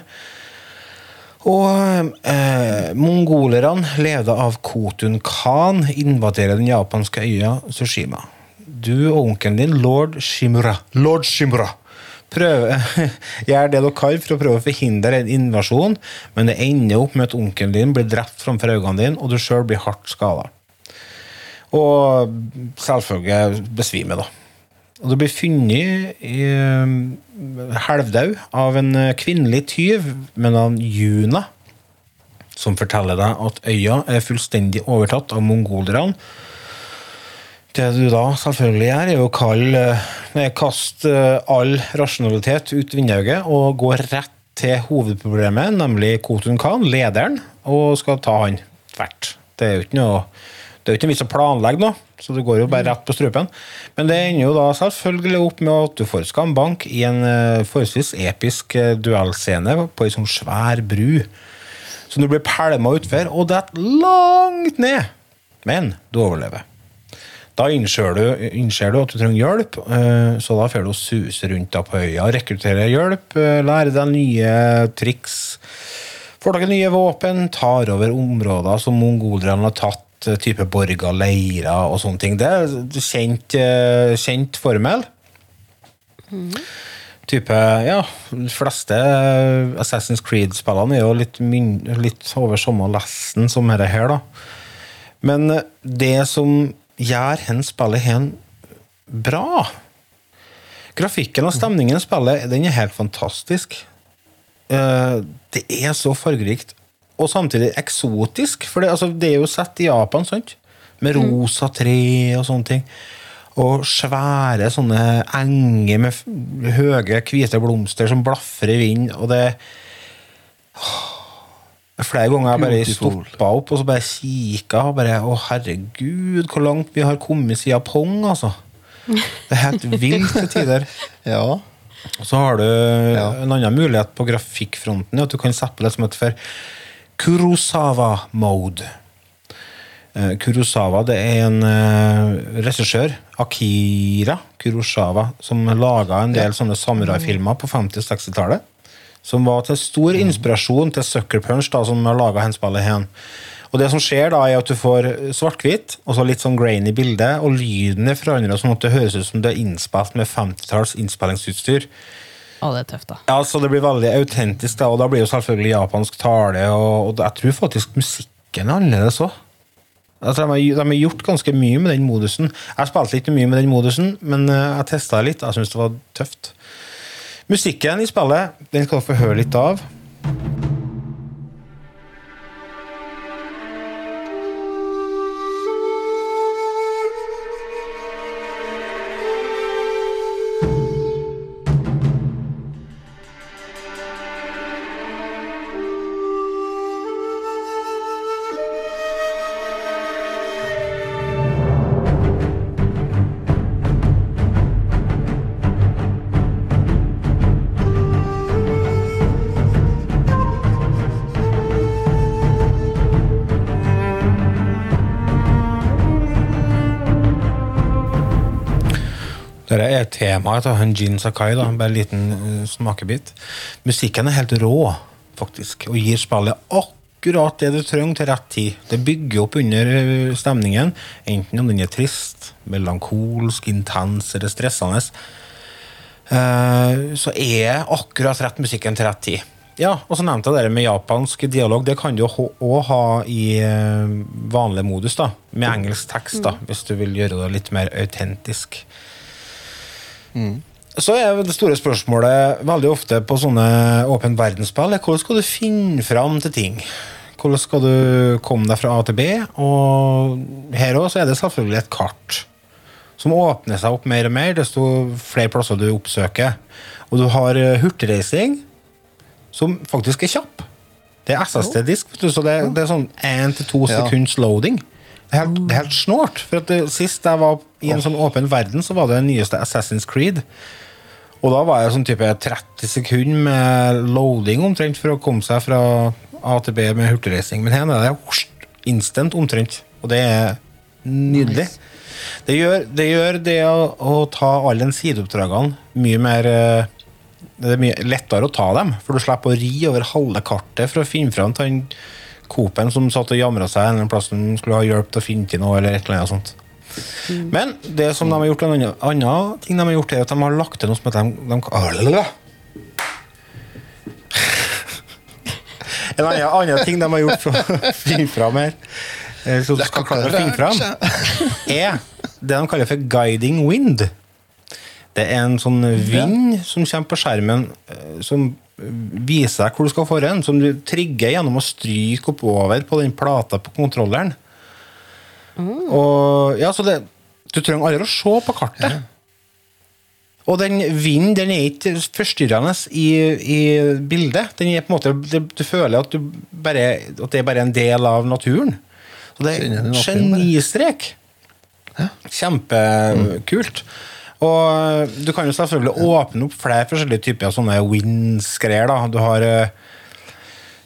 Og eh, mongolerne, ledet av Kotun Khan, invaderer den japanske øya Sushima. Du og onkelen din, lord Shimura, lord Shimura prøver, gjør det dere kan for å prøve å forhindre en invasjon, men det ender opp med at onkelen din blir drept framfor øynene dine, og du sjøl blir hardt skada. Og selvfølgelig besvimer, da. Og du blir funnet i eh, av en kvinnelig tyv med navn Juna, som forteller deg at øya er fullstendig overtatt av mongolerne. Det du da selvfølgelig gjør, er å kalle, kaste eh, all rasjonalitet ut vinduet og gå rett til hovedproblemet, nemlig Kotun Khan, lederen, og skal ta han tvert. Det er jo ikke noe det er jo ikke vits å planlegge noe, så det går jo bare rett på strupen. Men det ender jo da selvfølgelig opp med at du får skambank i en eh, forholdsvis episk eh, duellscene på ei sånn svær bru. Som du blir pælma utfor og detter langt ned. Men du overlever. Da innser du, innser du at du trenger hjelp, eh, så da får du suse rundt på øya, rekruttere hjelp, eh, lære deg nye triks. Får dere nye våpen, tar over områder som mongolerne har tatt, eh, type borger, leirer og sånne ting. Det er kjent, kjent formel. Type, ja, De fleste Assassin's Creed-spillene er jo litt, litt over samme lesten som dette her, da. Men det som gjør hen spillet hen bra Grafikken og stemningen i spillet den er helt fantastisk. Eh, Det er så fargerikt, og samtidig eksotisk. For det, altså, det er jo sett i Japan, sant? Med rosa tre og sånne ting. Og svære sånne enger med høye, hvite blomster som blaffer i vind. Og det Flere ganger jeg bare stoppa opp og så bare kikka. Og bare, å herregud, hvor langt vi har kommet siden Pong, altså. Det er helt vilt til tider. Ja. Og så har du Ja. en annen mulighet på grafikkfronten. At du kan sette på det som heter for Kurosawa mode. Eh, Kurosawa det er en uh, regissør, Akira Kurosawa, som laga en del sånne samuraifilmer på 50- og 60-tallet. Som var til stor inspirasjon til Sucker Punch, da, som har laga henspillet igjen. Og det som skjer da, er at du får svart-hvitt, og så litt sånn grainy bilde, og lyden er forandra sånn at det høres ut som det er innspilt med 50-talls innspillingsutstyr. Å, det er tøft, da. Ja, så Det blir veldig autentisk, da, og da blir jo selvfølgelig japansk tale. Og, og jeg tror faktisk musikken er annerledes òg. Altså, de, har, gjort ganske mye med den modusen. Jeg spilte ikke mye med den modusen, men eh, jeg testa litt. Jeg syns det var tøft. Musikken i spillet den skal du få høre litt av. Dette er temaet til han Jin Sakai. da, Bare en liten uh, smakebit. Musikken er helt rå, faktisk, og gir spillet akkurat det du trenger til rett tid. Det bygger opp under eh, stemningen, enten om den er trist, melankolsk, intens eller stressende. Uh, så er akkurat rett musikken til rett tid. Ja, og så nevnte jeg det med japansk dialog. Det kan du òg ha i vanlig modus, da, med engelsk tekst, da, hvis du vil gjøre det litt mer autentisk. Så er det store spørsmålet veldig ofte på sånne åpen verdensspill er hvordan skal du finne fram til ting? Hvordan skal du komme deg fra A til B? Og her òg er det selvfølgelig et kart som åpner seg opp mer og mer desto flere plasser du oppsøker. Og du har eh, hurtigreising, som faktisk er kjapp. Det er SSD-disk, så det, det er sånn én til to Ja. sekunds loading. Er helt, helt snålt. For det, Sist jeg var i en sånn åpen verden, så var det den nyeste Assassin's Creed. Og da var det sånn type 30 sekunder med loading omtrent for å komme seg fra A til B med hurtigreising. Men her er det instant omtrent. Og det er nydelig. Det gjør det, gjør det å, å ta alle de sideoppdragene mye mer eh, Det er mye lettere å ta dem, for du slipper å ri over halve kartet for å finne fram til Coop-en som satt og jamra seg en plass som skulle ha hjelp til å finne til noe. eller et eller annet sånt. Men det som de har gjort en annen, ting de har gjort er at de har lagt til noe som heter de, de, En annen, annen ting de har gjort for å finne fram her, som du skal klare å finne fram, er det de kaller for guiding wind. Det er en sånn vind som kommer på skjermen eh, som viser deg hvor du skal foran, som du trigger gjennom å stryke oppover på den plata på kontrolleren. Og, ja, så det, du trenger aldri å se på kartet. Og den vinden den er ikke forstyrrende i, i bildet. Den er på en måte, du, du føler at, du bare, at det er bare en del av naturen. Så det er genistrek. Ja. Kjempekult. genistrek. Og du kan jo selvfølgelig åpne opp flere forskjellige typer sånne wins-greier. Du har eh,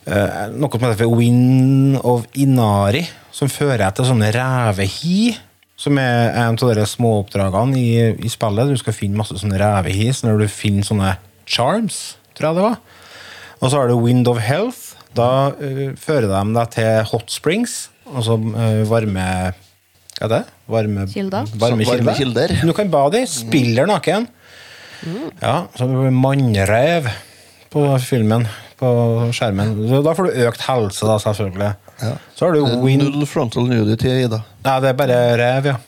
eh, noe som heter for Wind of Inari, som fører etter sånne revehi. Som er en av de småoppdragene i, i spillet. Du skal finne masse sånne revehi. Så når du finner sånne charms, tror jeg det var. Og så har du Wind of Health. Da uh, fører de deg til hot springs, altså uh, varme Er det? Varme, Kilder. Varme kilder. Du kan bade i. Spiller naken. Ja, så det blir mannrev på filmen, på skjermen. Da får du økt helse, da, selvfølgelig. Så har du Wind Null frontal nudity, Ida. Nei, det er bare rev, ja.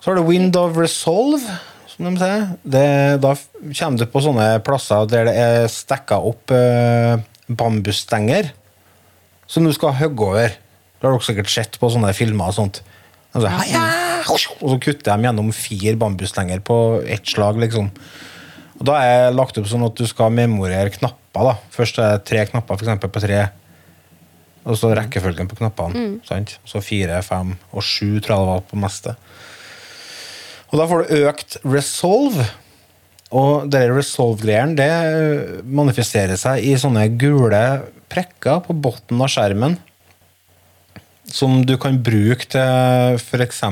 Så har du Wind of Resolve, som de sier. Det, da kommer du på sånne plasser der det er stekka opp eh, bambusstenger som du skal hogge over. Det har dere sikkert sett på sånne filmer og sånt. Og så, ja, og så kutter de gjennom fire bambuslenger på ett slag, liksom. Og da er jeg lagt opp sånn at du skal memorere knapper. da. Først er det tre knapper for eksempel, på tre og så rekkefølgen på knappene. sant? Så fire, fem og sju tror jeg det var på meste. Og da får du økt resolve. Og det resolve-greiene det manifesterer seg i sånne gule prekker på bunnen av skjermen. Som du kan bruke til f.eks.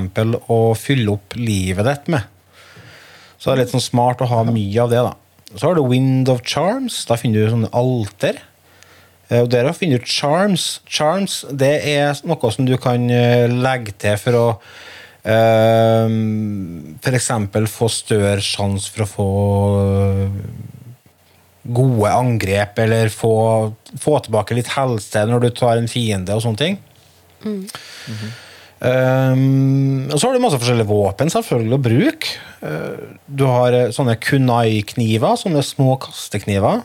å fylle opp livet ditt med. Så det er litt sånn smart å ha mye av det. da. Så har du Wind of Charms. Da finner du sånne alter. Eh, Og der finner du charms. Charms det er noe som du kan eh, legge til for å uh, f.eks. få større sjanse for å få eh, gode angrep, eller få, få tilbake litt helse når du tar en fiende og sånne ting. Um, og så har du masse forskjellige våpen selvfølgelig å bruke. Uh, du har eh, sånne kunai-kniver, sånne små kastekniver.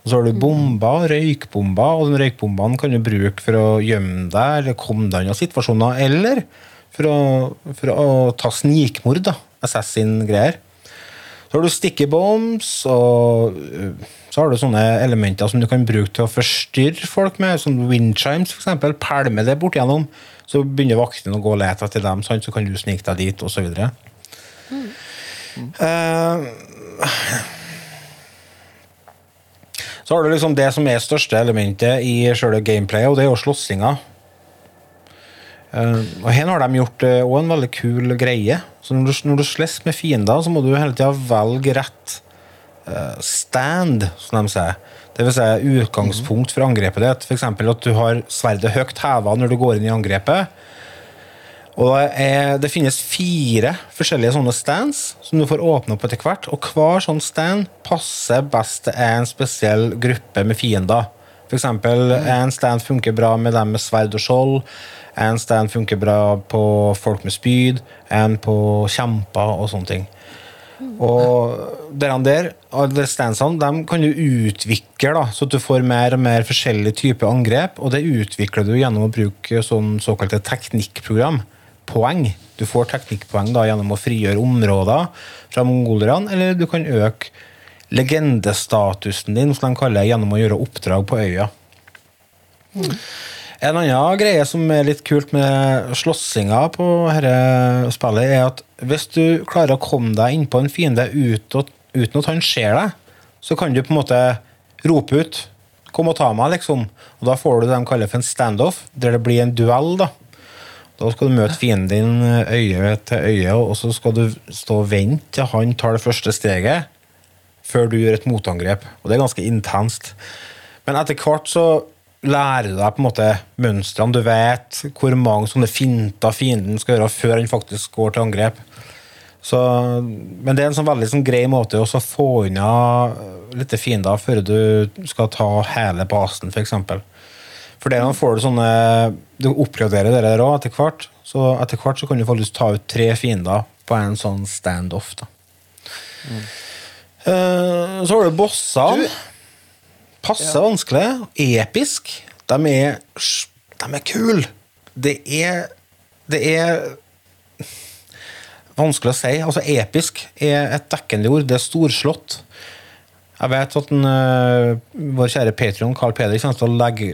Og så har du bomber, røykbomber, og de røykbombene kan du bruke for å gjemme deg eller komme deg unna situasjoner, eller for å, for å ta snikmord, da. Assassin-greier. Så har du sticky bombs, og øh, så har du sånne elementer som du kan bruke til å forstyrre folk med, som wind chimes, for eksempel. Pælme det bort gjennom, så begynner vaktene å gå og lete etter dem, så kan du snike deg dit, osv. Uh, så har du liksom det som er største elementet i selve gameplayet, og det er jo slåssinga. Eh, og her har de gjort uh, en veldig kul greie. Så når du, når du slåss med fiender, så må du hele tida velge rett eh, stand, som de sier. Det vil si utgangspunkt for angrepet ditt. F.eks. at du har sverdet høyt heva når du går inn i angrepet. Og det, er, det finnes fire forskjellige sånne stands som du får åpne opp etter hvert. Og hver sånn stand passer best til en spesiell gruppe med fiender. For eksempel, en stand funker bra med dem med sverd og skjold. En stand funker bra på folk med spyd. En på kjemper og sånne ting. Og der, alle standsene dem kan du utvikle, da, så du får mer og mer forskjellige typer angrep. Og det utvikler du gjennom å bruke sånn såkalte teknikkprogram. Poeng. Du får teknikkpoeng da, gjennom å frigjøre områder fra mongolerne, eller du kan øke legendestatusen din, som de kaller gjennom å gjøre oppdrag på øya. En annen greie som er litt kult med slåssinga på dette spillet, er at hvis du klarer å komme deg innpå en fiende uten, at han ser deg, så kan du på en måte rope ut 'Kom og ta meg', liksom. Og Da får du det de kaller for en standoff, der det blir en duell. Da Da skal du møte fienden din øye til øye, og så skal du stå og vente til han tar det første steget, før du gjør et motangrep. Og det er ganske intenst. Men etter hvert så lærer deg på en måte mønstrene. Du vet hvor mange sånne finter fienden skal gjøre før han faktisk går til angrep. Så, men det er en sånn veldig sånn grei måte å få unna litt fiender før du skal ta hele basen, f.eks. For, for det får du sånne Du oppgraderer det der òg etter hvert. Så etter hvert så kan du faktisk ta ut tre fiender på en sånn standoff. Mm. Uh, så har du bossene. Passe vanskelig. Episk. De er, de er kule. Det er Det er vanskelig å si. Altså, episk er et dekkende ord. Det er storslått. Jeg vet at den, øh, vår kjære Patrion Carl Peder kommer til å legge,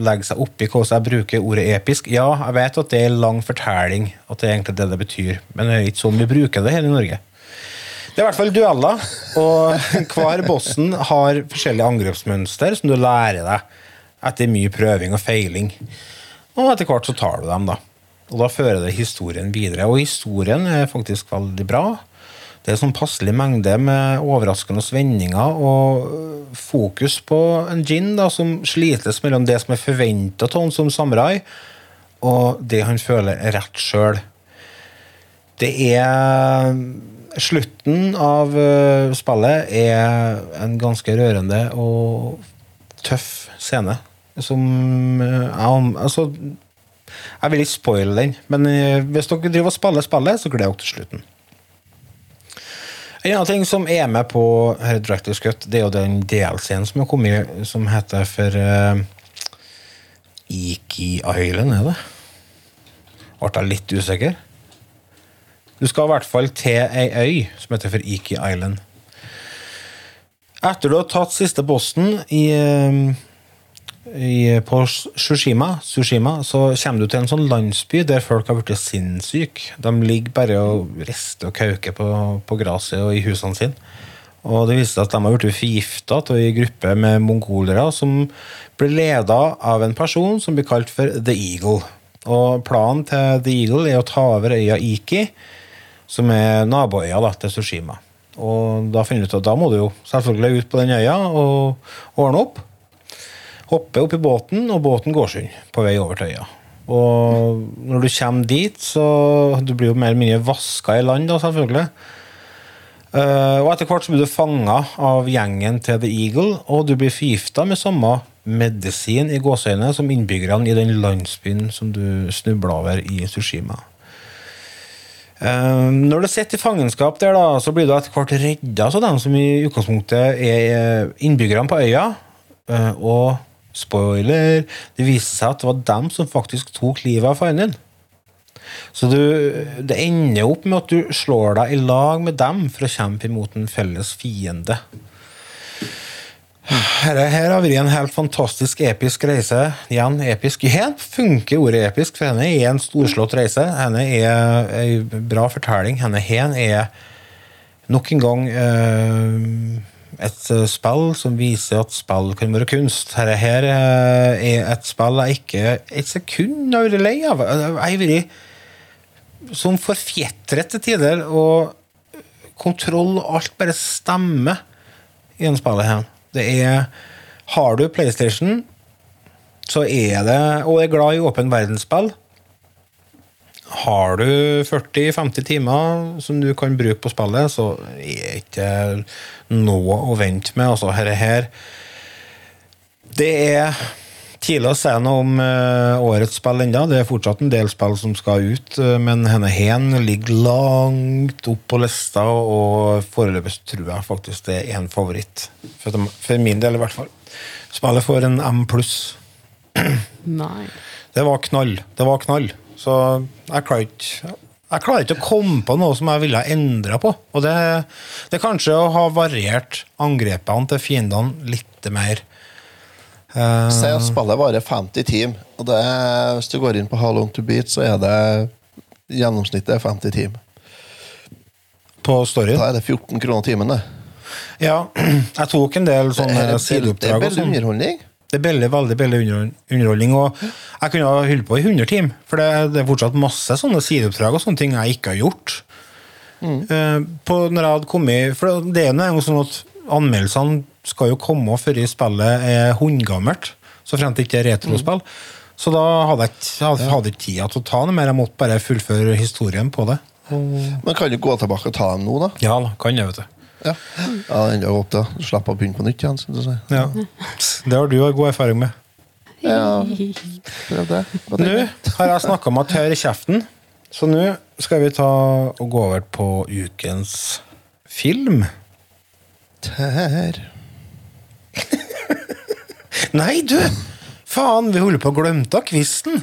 legge seg oppi hvordan jeg bruker ordet episk. Ja, jeg vet at det er lang fortelling, at det er egentlig det det betyr. Men det er ikke sånn vi bruker det her i Norge. Det er i hvert fall dueller, og hver bossen har forskjellige angrepsmønster som du lærer deg etter mye prøving og feiling. Og etter hvert så tar du dem, da. Og da fører det historien videre. Og historien er faktisk veldig bra. Det er sånn passelig mengde med overraskende vendinger og fokus på en gin da, som slites mellom det som er forventa av han som samurai, og det han føler er rett sjøl. Det er Slutten av uh, spillet er en ganske rørende og tøff scene. Som uh, Altså Jeg vil ikke spoile den, men uh, hvis dere driver og spiller spillet, så gleder dere til slutten. En annen ting som er med på her Directors Cut, det er jo den DLC-en som har kommet, som heter for Iki Island, er det? Ble jeg litt usikker? Du skal i hvert fall til ei øy som heter for Iki Island. Etter du har tatt siste posten i, i, på Sushima, Sushima, så kommer du til en sånn landsby der folk har blitt sinnssyke. De ligger bare og rister og kauker på, på gresset og i husene sine. Og det viser seg at de har blitt forgifta av ei gruppe med mongolere som ble leda av en person som blir kalt for The Eagle. Og planen til The Eagle er å ta over øya Iki som er naboøya da, til Sushima. Og da finner du ut at da må du jo selvfølgelig ut på den øya og ordne opp. Hoppe opp i båten, og båten går sund på vei over til øya. Og når du kommer dit, så du blir jo mer eller mindre vaska i land, da, selvfølgelig. Uh, og etter hvert så blir du fanga av gjengen til The Eagle, og du blir forgifta med samme medisin i gåseøynene som innbyggerne i den landsbyen som du snubla over i Sushima. Uh, når du sitter i fangenskap der, da, så blir du etter hvert redda av dem som i utgangspunktet er innbyggerne på øya. Uh, og spoiler, det viser seg at det var dem som faktisk tok livet av faren din. Så du, det ender opp med at du slår deg i lag med dem for å kjempe imot en felles fiende. Her, har vært en helt fantastisk episk reise. Igjen, episk. Her funker ordet episk, for henne er en storslått reise. Henne er ei bra fortelling. Henne hen er nok en gang eh, et eh, spill som viser at spill kan være kunst. Dette her eh, er et spill jeg ikke et sekund har vært lei av. Jeg har vært som forfjetret til tider, og kontroll og alt bare stemmer i en spillet her. Det er Har du PlayStation, så er det Og er glad i åpen verdensspill, har du 40-50 timer som du kan bruke på spillet, så er ikke noe å vente med. Altså, her, her Det er tidlig å si noe om eh, årets spill ennå. Det er fortsatt en del spill som skal ut, eh, men henne hen ligger langt opp på lista, og foreløpig tror jeg faktisk det er en favoritt. For, for min del, i hvert fall. Spillet får en M pluss. Nei. Det var knall. Det var knall. Så jeg klarer ikke jeg klarer ikke å komme på noe som jeg ville ha endra på. Og det, det er kanskje å ha variert angrepene til fiendene litt mer. Eh, Si at spillet varer 50 timer, og det hvis du går inn på How Long To Beat, så er det gjennomsnittet er 50 timer. på storyen. Da er det 14 kroner timen, det. Ja, jeg tok en del sånne sideoppdrag. det er veldig sånn. underholdning. Det er veldig, veldig veldig underholdning. Og jeg kunne ha holdt på i 100 timer, for det, det er fortsatt masse sånne sideoppdrag og sånne ting jeg ikke har gjort. Eh, på når jeg hadde kommet For det er jo sånn at anmeldelsene skal jo komme før spillet er hundgammelt. Så fremt det ikke er retrospill. Så da hadde jeg ikke hadde, ikke tida til å ta det mer. Jeg måtte bare fullføre historien på det. Men kan du gå tilbake og ta dem nå, da? Ja kan jeg, vet du. Ja, ja det er godt, da. Slipp å begynne på nytt igjen. Skal du si. Ja. Det har du god erfaring med. Ja, prøv det. Nå har jeg snakka meg tørr i kjeften, så nå skal vi ta og gå over på ukens film. Tær. Nei, du! Faen, vi holder på å glemme av kvisten.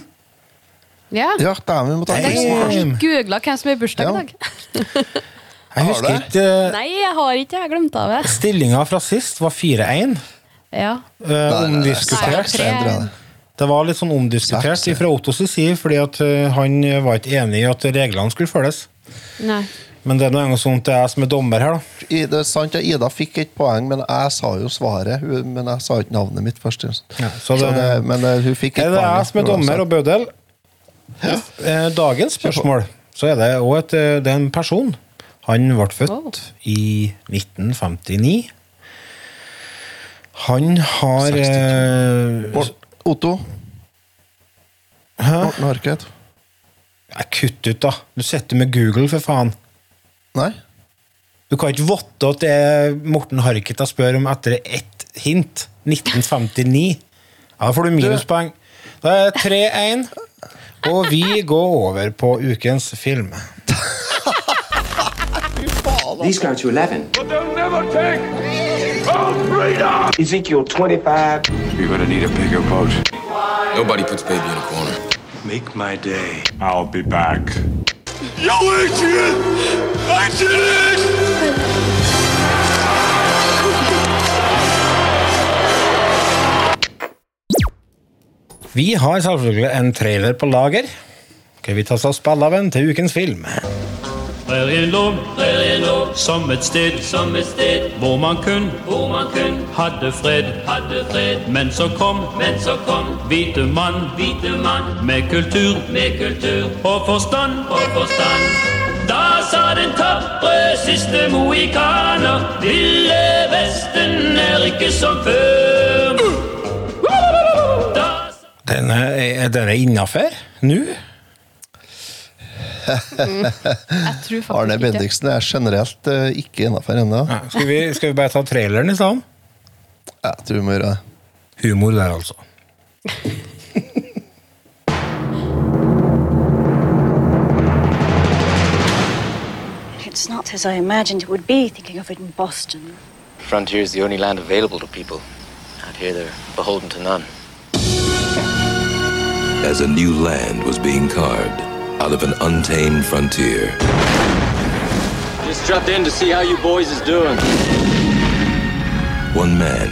Ja. Ja, dæven, vi må ta kvisten. Googla hvem som har bursdag Ja. i dag. Jeg husker ikke eh, Nei, jeg har ikke jeg glemt av det. Stillinga fra sist var 4-1. Ja. eh, Nei, nei, nei, omdiskutert. Det var litt sånn omdiskutert fra Ottos side, fordi at eh, han var ikke enig i at reglene skulle følges. Nei. Men det er noe sånt det er jeg som er dommer her, da. I- Det er sant, ja, Ida fikk et poeng, men jeg sa jo svaret. hun- Men jeg sa ikke navnet mitt først. ja. så det, så det- men eh, hun fikk et poeng. det er jeg som er dommer og bødel? Ja. Dagens spørsmål så er det også et, eh, det er en person. Han ble født Oh. i 1959. Han har eh, Otto. Hæ? Morten Harket. Kutt ut, da. Du sitter med Google, for faen. Nei? Du kan ikke votte at det er Morten Harket jeg spør om etter ett hint. 1959. Ja, Da får du minuspoeng. Da er det 3-1. Og vi går over på ukens film. These go to 11. But they'll never take our freedom! Ezekiel 25. You're gonna need a bigger boat. Nobody puts baby in a corner. Make my day. I'll be back. Did it! Vi har selvfølgelig en trailer på lager. Skal vi ta oss og av en til ukens film? Prærien lå, prærien lå som et sted, som et sted hvor man kun, hvor man kun hadde fred, hadde fred. Men så kom, men så kom hvite mann, hvite mann med kultur, med kultur og forstand, og forstand. Da sa den tapre siste mohikaner, Ville Vesten er ikke som før. Da Denne, er dere innafor nå? Jeg tror faktisk Arne. Bendiksen er generelt uh, ikke innafor ennå. Ja, skal, vi, skal vi bare ta traileren i stedet? Jeg tror vi må gjøre det. Humor der, altså. It's not as I imagined it would be thinking of it in Boston. Frontier is the only land available to people. Out here, they're beholden to none. as a new land was being carved out of an untamed frontier. Just dropped in to see how you boys is doing. One man,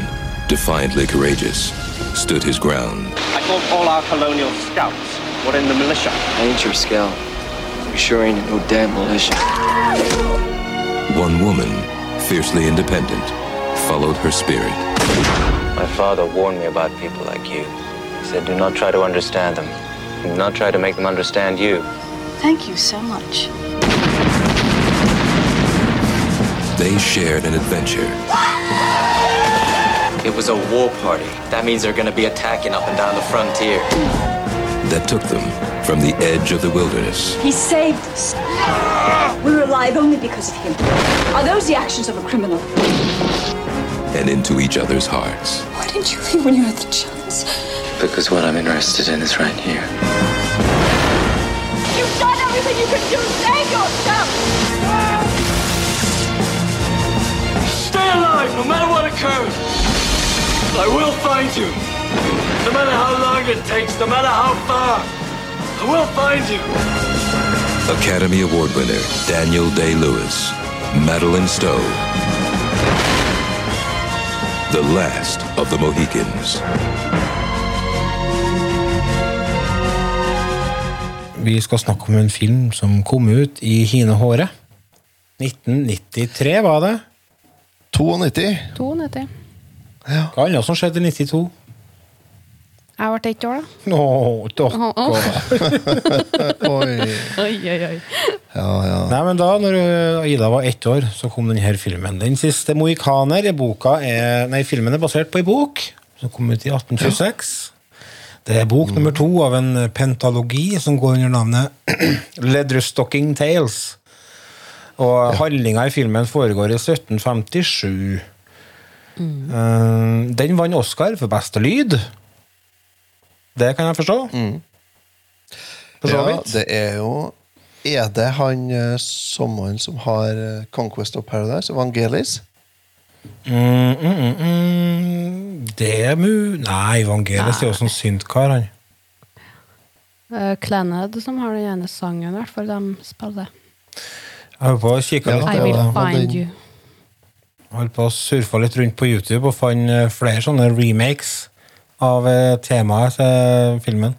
defiantly courageous, stood his ground. I thought all our colonial scouts were in the militia. I ain't your scout. You sure ain't no damn militia. One woman, fiercely independent, followed her spirit. My father warned me about people like you. He said, do not try to understand them. Do not try to make them understand you. Thank you so much. They shared an adventure It was a war party. That means they're going to be attacking up and down the frontier. that took them from the edge of the wilderness He saved us. We're alive only because of him. Are those the actions of a criminal? And into each other's hearts. Why didn't you leave when you had the chance? Because what I'm interested in is right here. You've done everything you could do. Save yourself! Stay alive, no matter what occurs. I will find you. No matter how long it takes, no matter how far. I will find you. Academy Award winner Daniel Day Lewis, Madeline Stowe. The last of the Mohicans. Vi skal snakke om en film som kom ut i hine håret. 1993 var det. 92. 92. Hva annet som skjedde i 92? Jeg ble ett år, da. Å, dere. Oi. Oi, oi, oi. Ja, ja. Nei, men da når uh, Ida var ett år, så kom denne filmen. Den siste mohikaner. Boka er, nei, filmen er basert på ei bok som kom ut i 1826. Det er bok nummer to av en pentalogi som går under navnet Leatherstocking Tales. Og handlinga i filmen foregår i 1757. Mm. den vant Oscar for beste lyd. Det kan jeg forstå. For så ja, det er jo Er det han eh, sommeren som har eh, Conquest of Paradise? Evangelis? Mm, mm, mm, mm. Det er mu... Nei, Evangelis er jo sånn syntkar, han. Uh, Clannad som har den ene sangen, i hvert fall. De spiller. Jeg holdt på å kikke Ja, litt I det will find you. Holdt på å surfe litt rundt på YouTube og fant flere sånne remakes av eh, temaet til filmen.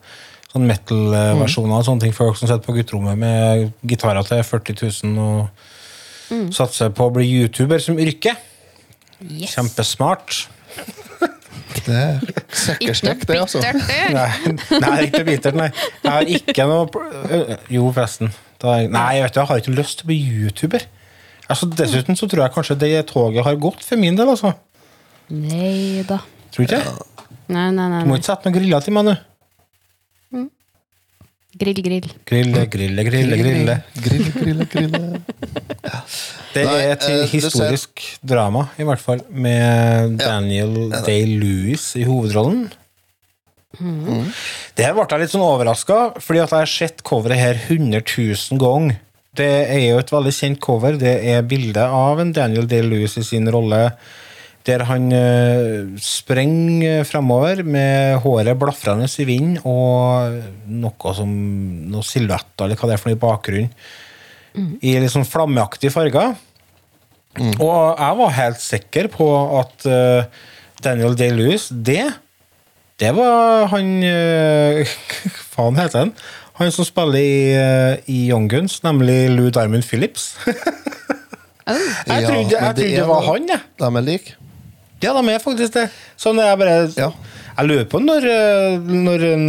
Sånn metal-versjoner og sånne ting. Folk som sitter på gutterommet med gitarer til 40 000 og satser på å bli YouTuber som yrke. Yes. Kjempesmart. Det er sekkerstek, det, altså. Nei, nei, ikke bittert, nei. Jeg har ikke noe Jo, forresten. Da, nei, jeg vet du, jeg har ikke lyst til å bli YouTuber. Altså, dessuten så tror jeg kanskje det toget har gått for min del, altså. Nei da. Tror du ikke? Nei, nei, nei. Du må ikke sette noen griller til meg nå. Grill, grill. Grille, grille, grille, grille. Grille, grille, grille. Det er et eh, historisk drama, i hvert fall, med Daniel Day-Lewis i hovedrollen. Mm. Det her ble jeg litt sånn overraska, fordi at jeg har sett coveret her 100 000 ganger. Det er jo et veldig kjent cover. Det er bilde av en Daniel Day-Lewis i sin rolle der han uh, sprenger fremover med håret blafrende i vinden og noe som noe silhuetter, eller hva det er for noe i bakgrunnen, i litt sånn flammeaktige farger. Og jeg var helt sikker på at uh, Daniel Day-Lewis, det det var han uh, faen heter han? Han som spiller i, eh, i Young Guns, nemlig Lou Diamond Phillips. jeg trodde, jeg trodde det, var han, jeg. De er like. Ja, de er faktisk det. Sånn er jeg bare Ja. Jeg lurer på når, eh, når en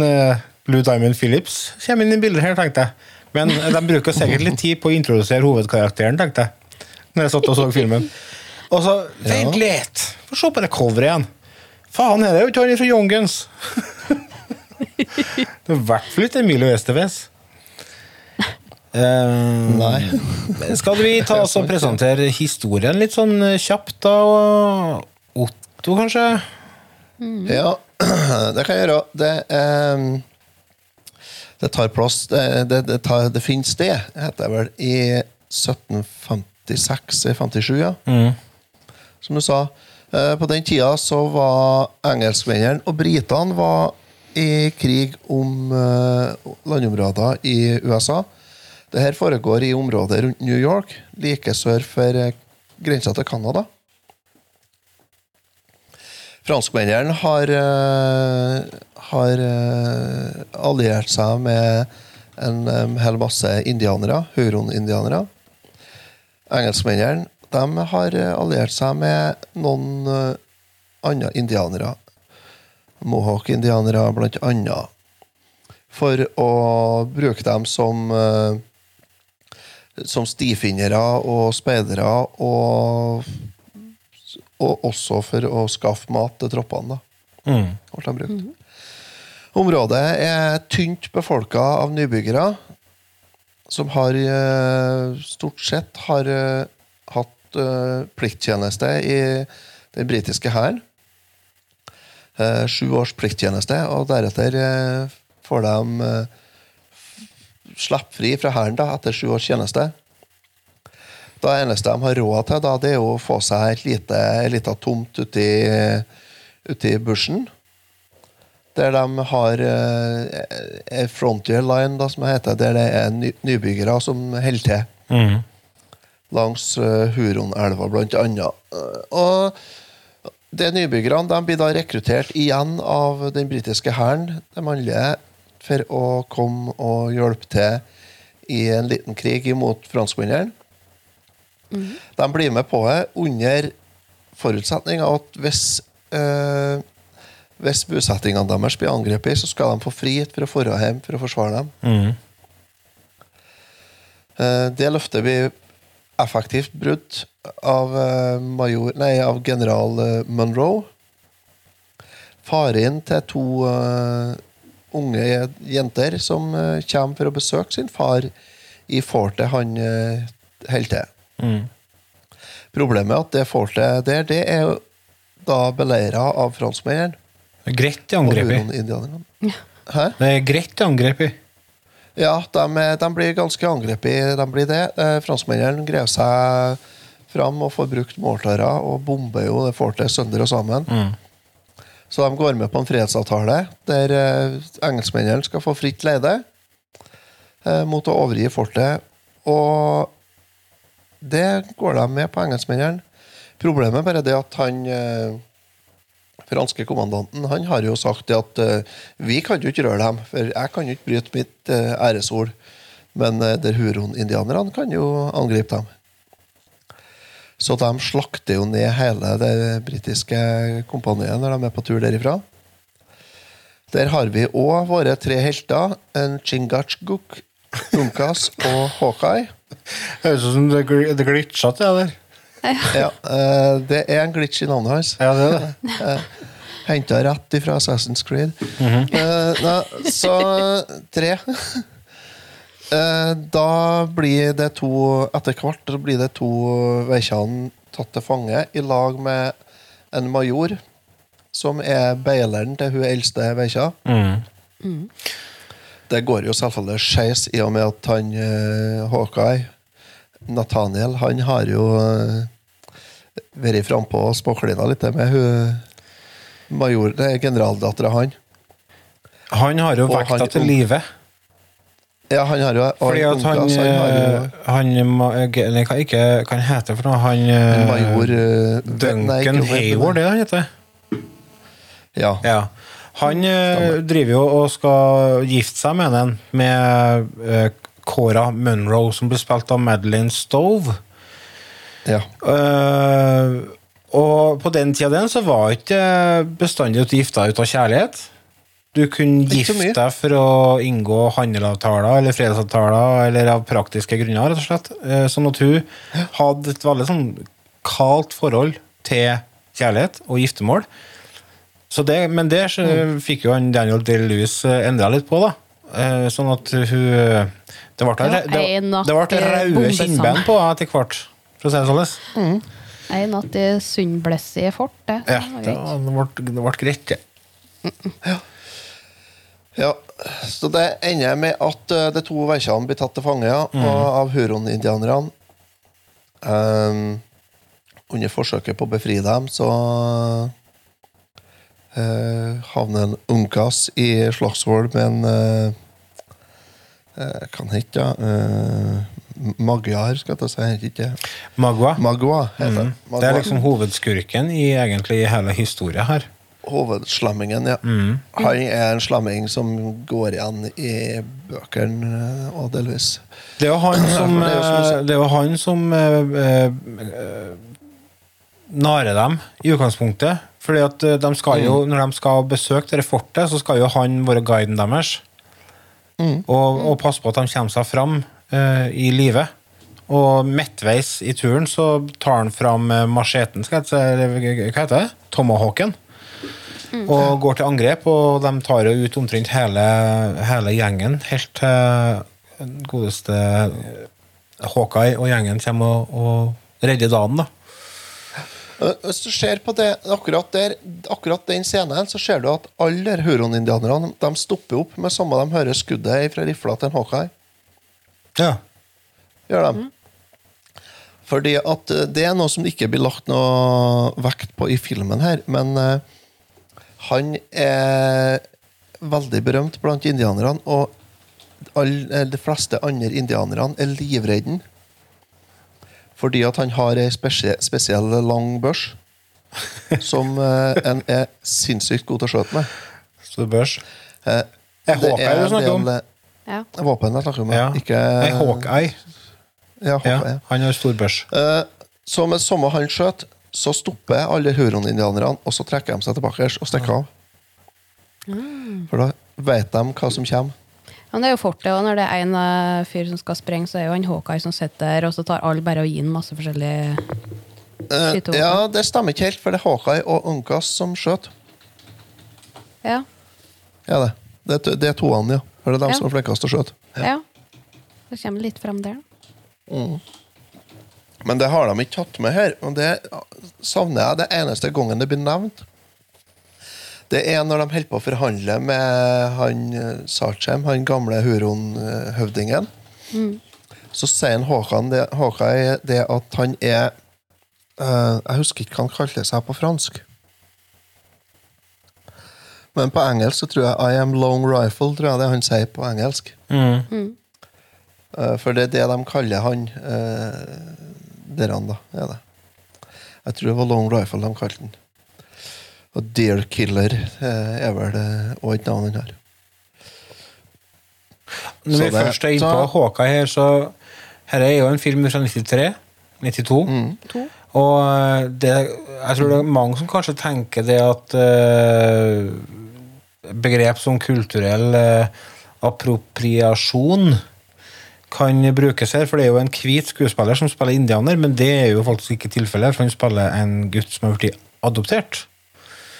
Blue Diamond Phillips kommer inn i bildet her, tenkte jeg. Men de bruker sikkert litt tid på å introdusere hovedkarakteren, tenkte jeg. Når jeg satt og så filmen. Og så Vent litt! Få se på det coveret igjen. Faen, er det jo ikke han fra Young Guns? det er i hvert fall ikke Emilio Estevez. Uh, Nei. skal vi ta oss og presentere historien litt sånn eh, kjapt, da? og Otto, kanskje? Ja, det kan jeg gjøre. Det, eh, det tar plass Det, det, det, tar, det finner sted, heter det vel, i 1756-57, ja. Som du sa. Eh, På den tida så var engelskmennene og britene var i krig om eh, landområder i USA. Det her foregår i området rundt New York, like sør for eh, grensa til Canada. Franskmennene har, eh, har eh, alliert seg med en hel masse indianere, huron-indianere. Engelskmennene har eh, alliert seg med noen andre indianere. Mohawk-indianere, blant annet. For å bruke dem som som stifinnere og speidere, og, og også for å skaffe mat til troppene. da. Mm. ble brukt. Området er tynt befolka av nybyggere, som har eh, stort sett har eh, hatt eh, plikttjeneste i den britiske hæren. Eh, Sju års plikttjeneste, og deretter får de slippe fri fra hæren etter sju års tjeneste. Det eneste de har råd til, da, det er å få seg et lite, lite tomt ute i, ute i bushen. Der de har eh, frontier line, da, som heter, der det er ny, nybyggere som holder til. Mm. Langs uh, Huronelva, blant annet. Eh, og de nybyggerne de blir da rekruttert igjen av den britiske hæren, de mannlige, for å komme og hjelpe til i en liten krig imot franskmennene. De blir med på det under forutsetning av at hvis, øh, hvis bosettingene deres blir angrepet, så skal de få frihet for å dra hjem for å forsvare dem. Mm. Det løftet blir effektivt brutt av, eh, major, nei, av general Monroe. Faren til to unge jenter som kommer for å besøke sin far i fortet han holder til. Mm. Problemet er at det fortet der, det er jo da beleira av franskmennene. Greit og angrepet. Hæ? Det er greit angrepet. Ja, de, de blir ganske angrepet. De blir det. Eh, franskmennene greier seg fram og får brukt måltårer og bomber jo det fortet sønder og sammen. Mm. Så de går med på en fredsavtale der eh, engelskmennene skal få fritt leide eh, mot å overgi fortet. Og det går de med på engelskmennene. Problemet bare er det at han eh, franske kommandanten han har jo sagt at eh, vi kan jo ikke røre dem, for jeg kan jo ikke bryte mitt eh, æresord. Men uh, der huron-indianerne kan jo angripe dem. Så de slakter jo ned hele det britiske kompaniet når de er på tur derifra. Der har vi òg våre tre helter, en Chingachgook, Unkas og Hawkeye. Høres ut som det, gl det glitcha til det der. Ja, eh, det er en glitch i navnet hans. Ja, det er det. Henta rett ifra Assassin's Creed. Mhm. Eh, nei, så tre. Eh, da blir det to Etter hvert så blir det to veikjene tatt til fange i lag med en major, som er beileren til hun eldste veikja. Mm. Det går jo selvfølgelig skeis i og med at han eh, Hawkeye, Nathaniel, han har jo eh, vært frampå og spåklina litt med hun major, det er generaldattera han. Han har jo vekta til live. Ja, han har jo Fordi at han, unga, han har jo eh, han ikke hva han heter for noe? Han Major Duncan Hayward, det han heter? Ja. Ja. Han eh, driver jo og skal gifte seg med den med eh, Cora Munro, som ble spilt av Madeline Stove. Ja. Eh, og på den tida den så var ikke bestandig at du gifta ut av kjærlighet. Du kunne gifte deg for å inngå handelavtaler eller fredsavtaler eller av praktiske grunner, rett og slett. Sånn at hun hadde et veldig sånn kaldt forhold til kjærlighet og giftermål. Så det, men det så fikk jo han Daniel Day-Lewis endra litt på, da. Eh, Sånn at hun Det ble, det, det, det ble røde kinnbein på henne etter hvert, for å si det sånn. En natt i Sundblessi fort, det. Ja, det, var- det, ble, det ble greit, det. Ja, så det ender med at eh, de to veikjene blir tatt til fange ja, Mm. av huron-indianerne. Um, under forsøket på å befri dem, så eh, havner en Unkas i Slagsvold med en uh, uh, Kan hete det? Uh, Magyar, skal jeg ta si. Heter ikke Magua. Magua heter Mm. det. Det er liksom hovedskurken i egentlig hele historien her. Hovedslammingen, ja. Han er en slamming som går igjen i bøkene eh, og delvis. Det er jo han som, Det er jo eh, han som eh, eh, narer dem, i utgangspunktet. Fordi at eh, de skal jo, Mm. Når de skal besøke dette fortet, så skal jo han være guiden deres. Mm. Og, og passe på at de kommer seg fram uh, i live. Og midtveis i turen så tar han fram eh, macheten, skal jeg hva heter det? Tomahawken. Og går til angrep, og de tar jo ut omtrent hele, hele gjengen. Helt til uh, godeste Hawkeye og gjengen kommer og, og redder dagen, da. Eh, Hvis du ser på det, akkurat, der, akkurat den scenen, så ser du at alle huron-indianerne de stopper opp med samme de hører skuddet fra rifla til en Hawkeye. Ja. Gjør de. Fordi at eh, det er noe som det ikke blir lagt noe vekt på i filmen her, men uh, han er veldig berømt blant indianerne, og all, de fleste andre indianerne er livredde. Fordi at han har ei spesie, spesiell lang børs som eh, en er sinnssykt god til å skjøte med. Så børs. Eh, Er børs. du snakker om? Ja. Våpen jeg snakker om, Ja. ikke Nei, Hawkeye. Ja, Hawkeye. Ja, han har stor børs. Eh, så med samme han skjøt, så stopper alle huron-indianerne, og så trekker de seg tilbake og stikker av. For da vet de hva som kommer. Men det er jo fortet, og når det er en eh, fyr som skal sprenge, så er jo han Hawkeye som sitter der, og så tar alle bare og gir han masse forskjellige Skytevåpen. ja, det stemmer ikke helt, for det er Hawkeye og Uncas som skjøt. Ja. Ja, det. Det, er det er toene, ja. For det er dem Ja. som er flinkest til å skjøte. ja. Det kommer litt frem der. Men det har de ikke tatt med her. Og det savner jeg. Det eneste gangen det blir nevnt, det er når de holder på å forhandle med han eh, Sarchem, han gamle huron-høvdingen. Så sier han Håkan det, Hawkeye det at han er uh, Jeg husker ikke hva han kalte seg på fransk. Men på engelsk så tror jeg I am long rifle, tror jeg det han sier på engelsk. Mm. Eh, For det er det de kaller han uh, Deran, da. Er det. Jeg tror det var Long Rifle de kalte den. Og Deer Killer eh, er vel òg et navn han har. Når vi det- først er inne på Håka her, så Her er jo en film fra 93. 92. Mm. Og eh, det, jeg tror det er mange som kanskje tenker det at eh, begrep som kulturell eh, appropriasjon kan brukes her, for det er jo en hvit skuespiller som spiller indianer, men det er jo faktisk ikke tilfellet, for han spiller en gutt som har blitt adoptert.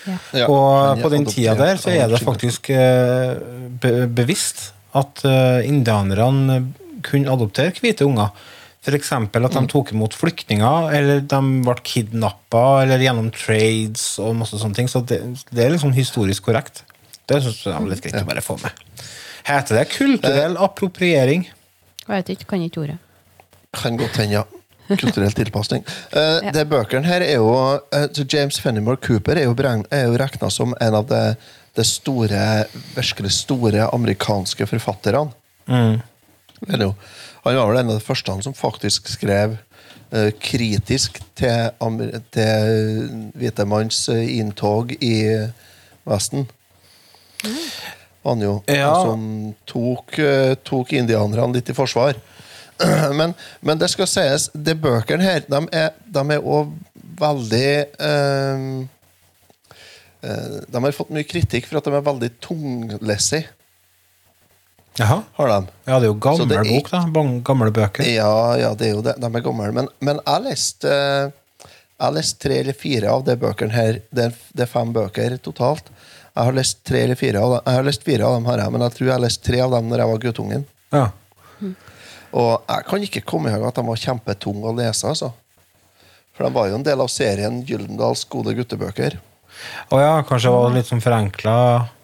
Ja. Og på den tida der så er det faktisk eh, be bevisst at eh, indianerne kunne adoptere hvite unger. F.eks. at Mm. de tok imot flyktninger, eller de ble kidnappa, eller gjennom trades og masse sånne ting. Så det, det er liksom historisk korrekt. Det syns jeg er litt greit å bare få med. Heter det kulturell appropriering? Jeg vet ikke, kan ikke ordet. Kan godt hende, ja. Kulturell tilpasning. Uh, Ja. Det Bøkene her er jo uh, James Fenimore Cooper er jo, beregn- er jo regna som en av de, de store, virkelig store amerikanske forfatterne. Eller jo, Han var vel en av de første som faktisk skrev uh, kritisk til, til hvite manns eh, inntog i Vesten. Han jo Ja. som tok, tok indianerne litt i forsvar. Men, men det skal sies, de bøkene her, de er, de er også veldig eh, eh, De har fått mye kritikk for at de er veldig tunglessige. Jaha. Har de. Ja, det er jo gammel er- bok, da. Gamle bøker. Ja, ja, det er jo det. De er gamle. Men, men jeg leste jeg lest tre eller fire av de bøkene her. Det er fem bøker totalt. Jeg har lest tre eller fire av dem. Jeg har lest fire av dem, her, men jeg tror jeg har lest tre av dem når jeg var guttungen. Ja. Og jeg kan ikke komme i gang at de var kjempetunge å lese. altså. For de var jo en del av serien Gyldendals gode guttebøker. Å ja, kanskje det var litt sånn forenkla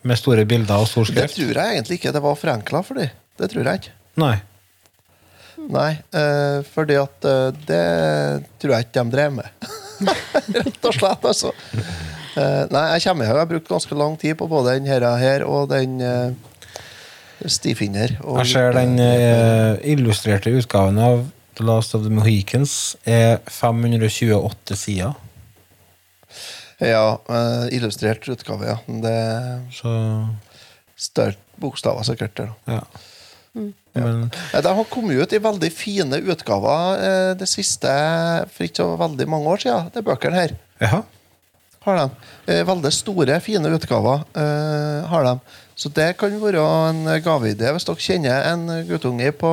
med store bilder og stor Det tror jeg egentlig ikke det var forenkla for dem. Det tror jeg ikke. Nei. Nei, uh, fordi at uh, det tror jeg ikke de drev med. Rett og slett, altså. Uh, nei, jeg kommer i gang. jeg har brukt ganske lang tid på både den her, og den Stifinner. Og Jeg ser den eh, illustrerte utgaven av The Last of the Mohicans er 528 sider. Ja, eh, illustrert utgave, ja. Det Så større bokstaver sikkert ja. Men Ja, De har kommet ut i veldig fine utgaver eh, det siste for ikke så veldig mange år siden. Det er bøkene her. Jaha. har de. Eh, veldig store, fine utgaver eh, har de. Så det kan være en gaveidé hvis dere kjenner en guttunge på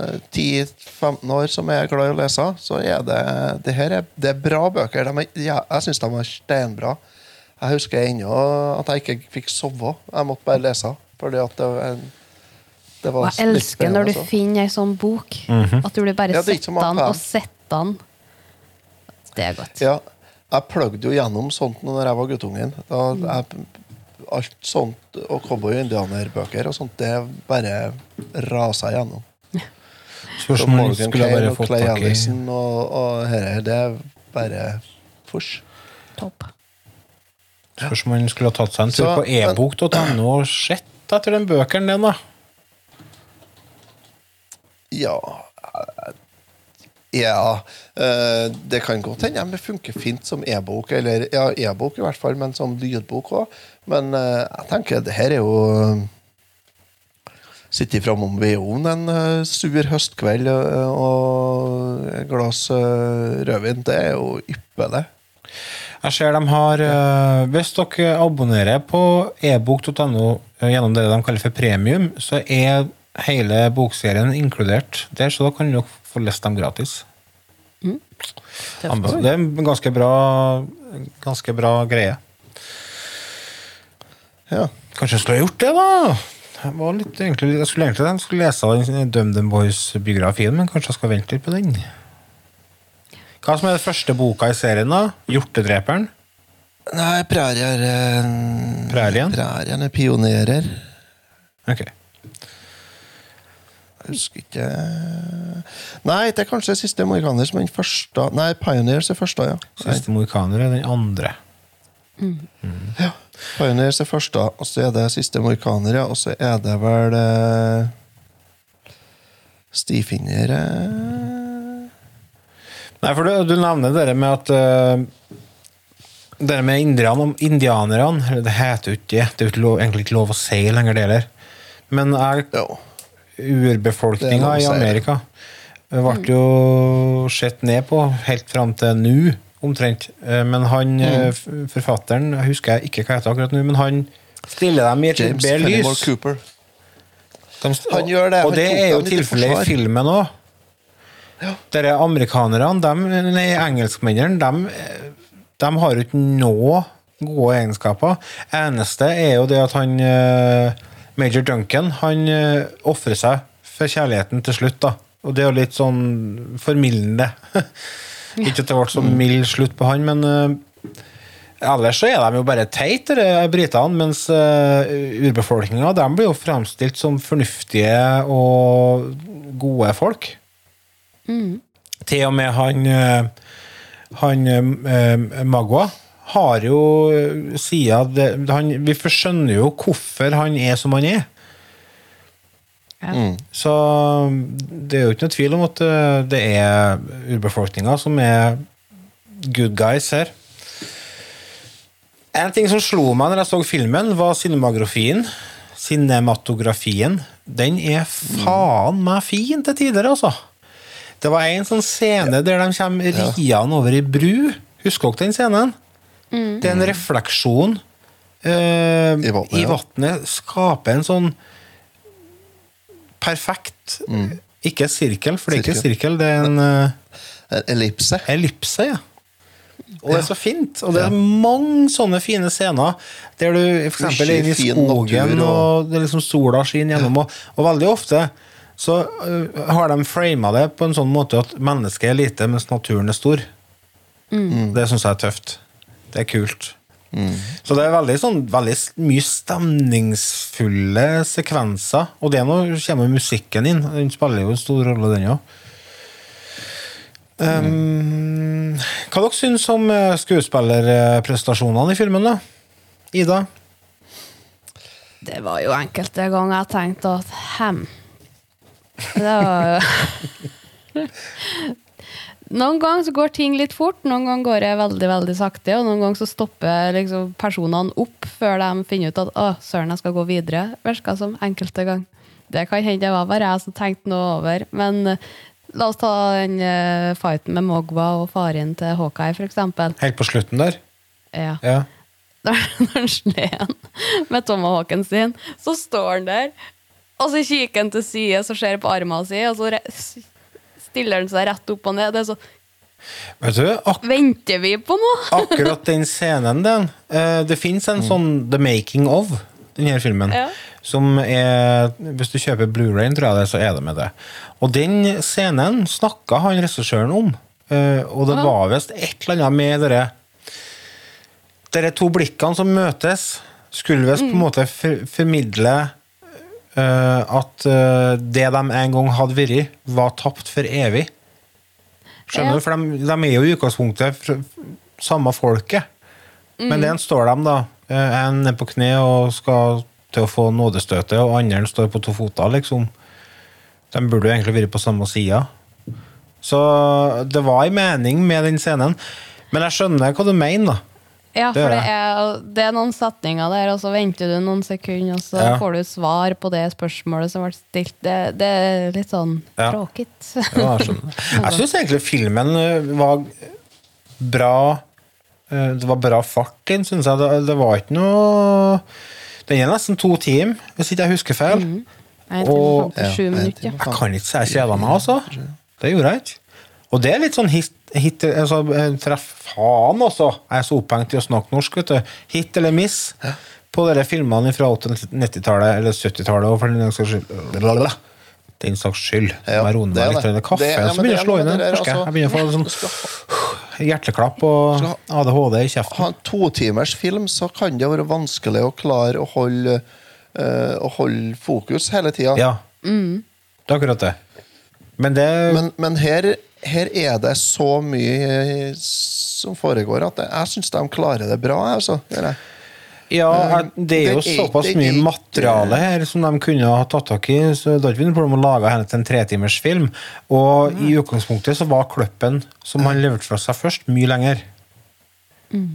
eh, 10-15 år som er glad i å lese. Så er det det her er, det er bra bøker. De er, ja, jeg syns de var steinbra. Jeg husker ennå at jeg ikke fikk sove. Jeg måtte bare lese. Fordi at det, var en- det var jeg elsker når du altså. finner ei sånn bok. Mhm. At du blir bare Ja, sett den og setter sett den. Det er godt. Ja, jeg pløgde jo gjennom sånt når jeg var guttungen. Da, jeg, alt sånt, og cowboy- og indianerbøker og sånt, det bare rasa igjennom. gjennom. Spørs Så om skulle Kane bare fått Clay tak i Allison og, og her, det er bare fors. Topp. Spørs om han skulle ha tatt seg en tur på ebok.no og sett etter den bøkeren den, da. Ja Ja eh, Det kan godt hende det funker fint som e-bok, eller ja, e-bok i hvert fall, men som lydbok òg. Men eh, jeg tenker det her er jo Sitte framom vedovnen en eh, sur høstkveld eh, og et glass eh, rødvin, det er jo ypperlig. Jeg ser de har eh, Hvis dere abonnerer på ebok.no eh, gjennom det de kaller for premium, så er hele bokserien inkludert der, så da kan dere få lest dem gratis. Mm. Det er en ganske bra, ganske bra greie. Ja. Kanskje jeg skulle ha gjort det, da? Jeg, var litt, egentlig, jeg skulle egentlig jeg skulle lese den DumDum Boys-biografien, men kanskje jeg skal vente litt på den. Hva som er den første boka i serien? da? 'Hjortedreperen'? Nei, prærier eh, Prærien? Prærien er pionerer. Ok. Jeg husker ikke Nei, det er kanskje Siste Morganer som er den første. Nei, Pioneers er første, ja. Siste mohikaner er den andre. ja. Pioneers er første, og så er det Siste Morganer, ja. Og så er det vel eh, Stifinner eh, Nei, for du, du nevner det med at uh, Det med indian, indianerne Det heter jo ikke det. Det er jo egentlig ikke lov å si lenger, det heller. Men jeg, er urbefolkninga i Amerika Amerika ble jo sett ned på helt fram til nå, omtrent. Eh, Men han, mm. forfatteren, jeg husker ikke hva heter akkurat nå, men han stiller dem i et James bedre lys. Cooper. De, Han gjør det, Og det er jo tilfellet i filmen òg. Dere amerikanerne, de, nei, engelskmennene, de, de har jo ikke noe gode egenskaper. Eneste er jo det at han eh, Major Duncan han uh, ofrer seg for kjærligheten til slutt. da. Og det er jo litt sånn formildende. ikke at det ble så mild slutt på han, men eh, Ellers så er de jo bare teite, britene, mens uh, urbefolkninga blir jo fremstilt som fornuftige og gode folk. Til og med han, eh, han uh, Magua har jo eh, sida det, han, Vi skjønner jo hvorfor han er som han er. Så det er jo ikke noe tvil om at eh, det er urbefolkninga som er good guys her. En ting som slo meg når jeg så filmen, var cinematografien. Cinematografien. Den er faen meg fin til tider, altså. Det var en sånn scene der de kommer riende over ei bru. Husker dere den scenen? Det er en refleksjon eh, I vannet, i ja. vannet. Skaper en sånn perfekt Ikke sirkel, for det er ikke Sirkel. det er en eh, ellipse. ellipse, ja. Og det er så fint. Og det er mange sånne fine scener der du for eksempel er inne i skogen, og, og- det er liksom sola skinner gjennom. Og, og veldig ofte så øh, har de frama det på en sånn måte at mennesket er lite, mens naturen er stor. Det syns jeg er tøft. Det er kult. Så det er veldig, sånn, veldig mye stemningsfulle sekvenser. Og det nå kommer musikken inn. Den spiller jo en stor rolle, den òg. Um, hva dere syns om eh, skuespillerprestasjonene i filmen, da? Ida? Det var jo enkelte ganger jeg tenkte at hem. Det var Noen ganger så går ting litt fort, noen ganger går det veldig veldig sakte, og noen ganger så stopper liksom personene opp før de finner ut at å, søren, jeg skal gå videre. Virka som enkelte gang. Det kan hende det var bare jeg som tenkte noe over. Men uh, la oss ta den uh, fighten med Mogwa og faren til Hawkeye, eksempel. Helt på slutten der. Ja. Ja. Når han slår han med tomahawken sin, så står han der, og så kikker han til side, så ser på armen sin, og så stiller han seg rett opp og ned. Det er så Vet du, ak Venter vi på noe? akkurat den scenen, den eh, Det fins en sånn The Making of den her filmen. Ja. Som er Hvis du kjøper Blu-rayen, tror jeg det, så er det med det. Og den scenen snakka han regissøren om. eh, og det var visst et eller annet med dere Dere to blikkene som møtes, skulle visst på en måte for, formidle at eh, det de en gang hadde vært, var tapt for evig. Skjønner Ja. du? For de, de er jo i utgangspunktet samme folket. Men den står de, da. eh, En er på kne og skal til å få nådestøtet, og andre står på to føtter, liksom. De burde jo egentlig vært på samme sida. Så det var en mening med den scenen. Men jeg skjønner hva du mener, da. Ja, for det er, det er noen setninger der, og så venter du noen sekunder, og så Ja. får du svar på det spørsmålet som ble stilt. Det, det er litt sånn Ja. tråkigt. Ja, jeg skjønner. Jeg syns egentlig filmen eh, var bra eh, Det var bra fart i den, syns jeg. Det, det var ikke noe Den er nesten to timer, hvis ikke jeg husker feil. Mm. time Og- og 57 minutter. Ja. Jeg kan ikke si jeg kjeda meg, altså. Det gjorde jeg ikke. Og det er litt sånn hit, hit altså, eh, Treff faen, også. Jeg er så opphengt i å snakke norsk, vet du. Hit eller miss på dere filmene fra 80-90-tallet eller 70-tallet. Og for den saks skyld. Den saks skyld. Ja, Jeg roer det meg er litt. det. Det kaffe Det- ja, men som begynner jeg å slå inn. en merker Jeg altså. Jeg begynner å få Ja, sånn hjerteklapp og ADHD i kjeften. ha en totimers film, så kan det være vanskelig å klare å holde, øh, å holde fokus hele tida. Ja. Det er akkurat det. Men det Men, men her, her er det så mye eh, som foregår at jeg, jeg syns de klarer det bra. Altså, gjør jeg. Ja, Eh, det er jo det er- såpass er mye materiale her som de kunne ha tatt tak i. Så det er ikke noe problem å lage henne til en tretimers film. Og i utgangspunktet så var kløppen som han leverte fra seg først, mye lenger.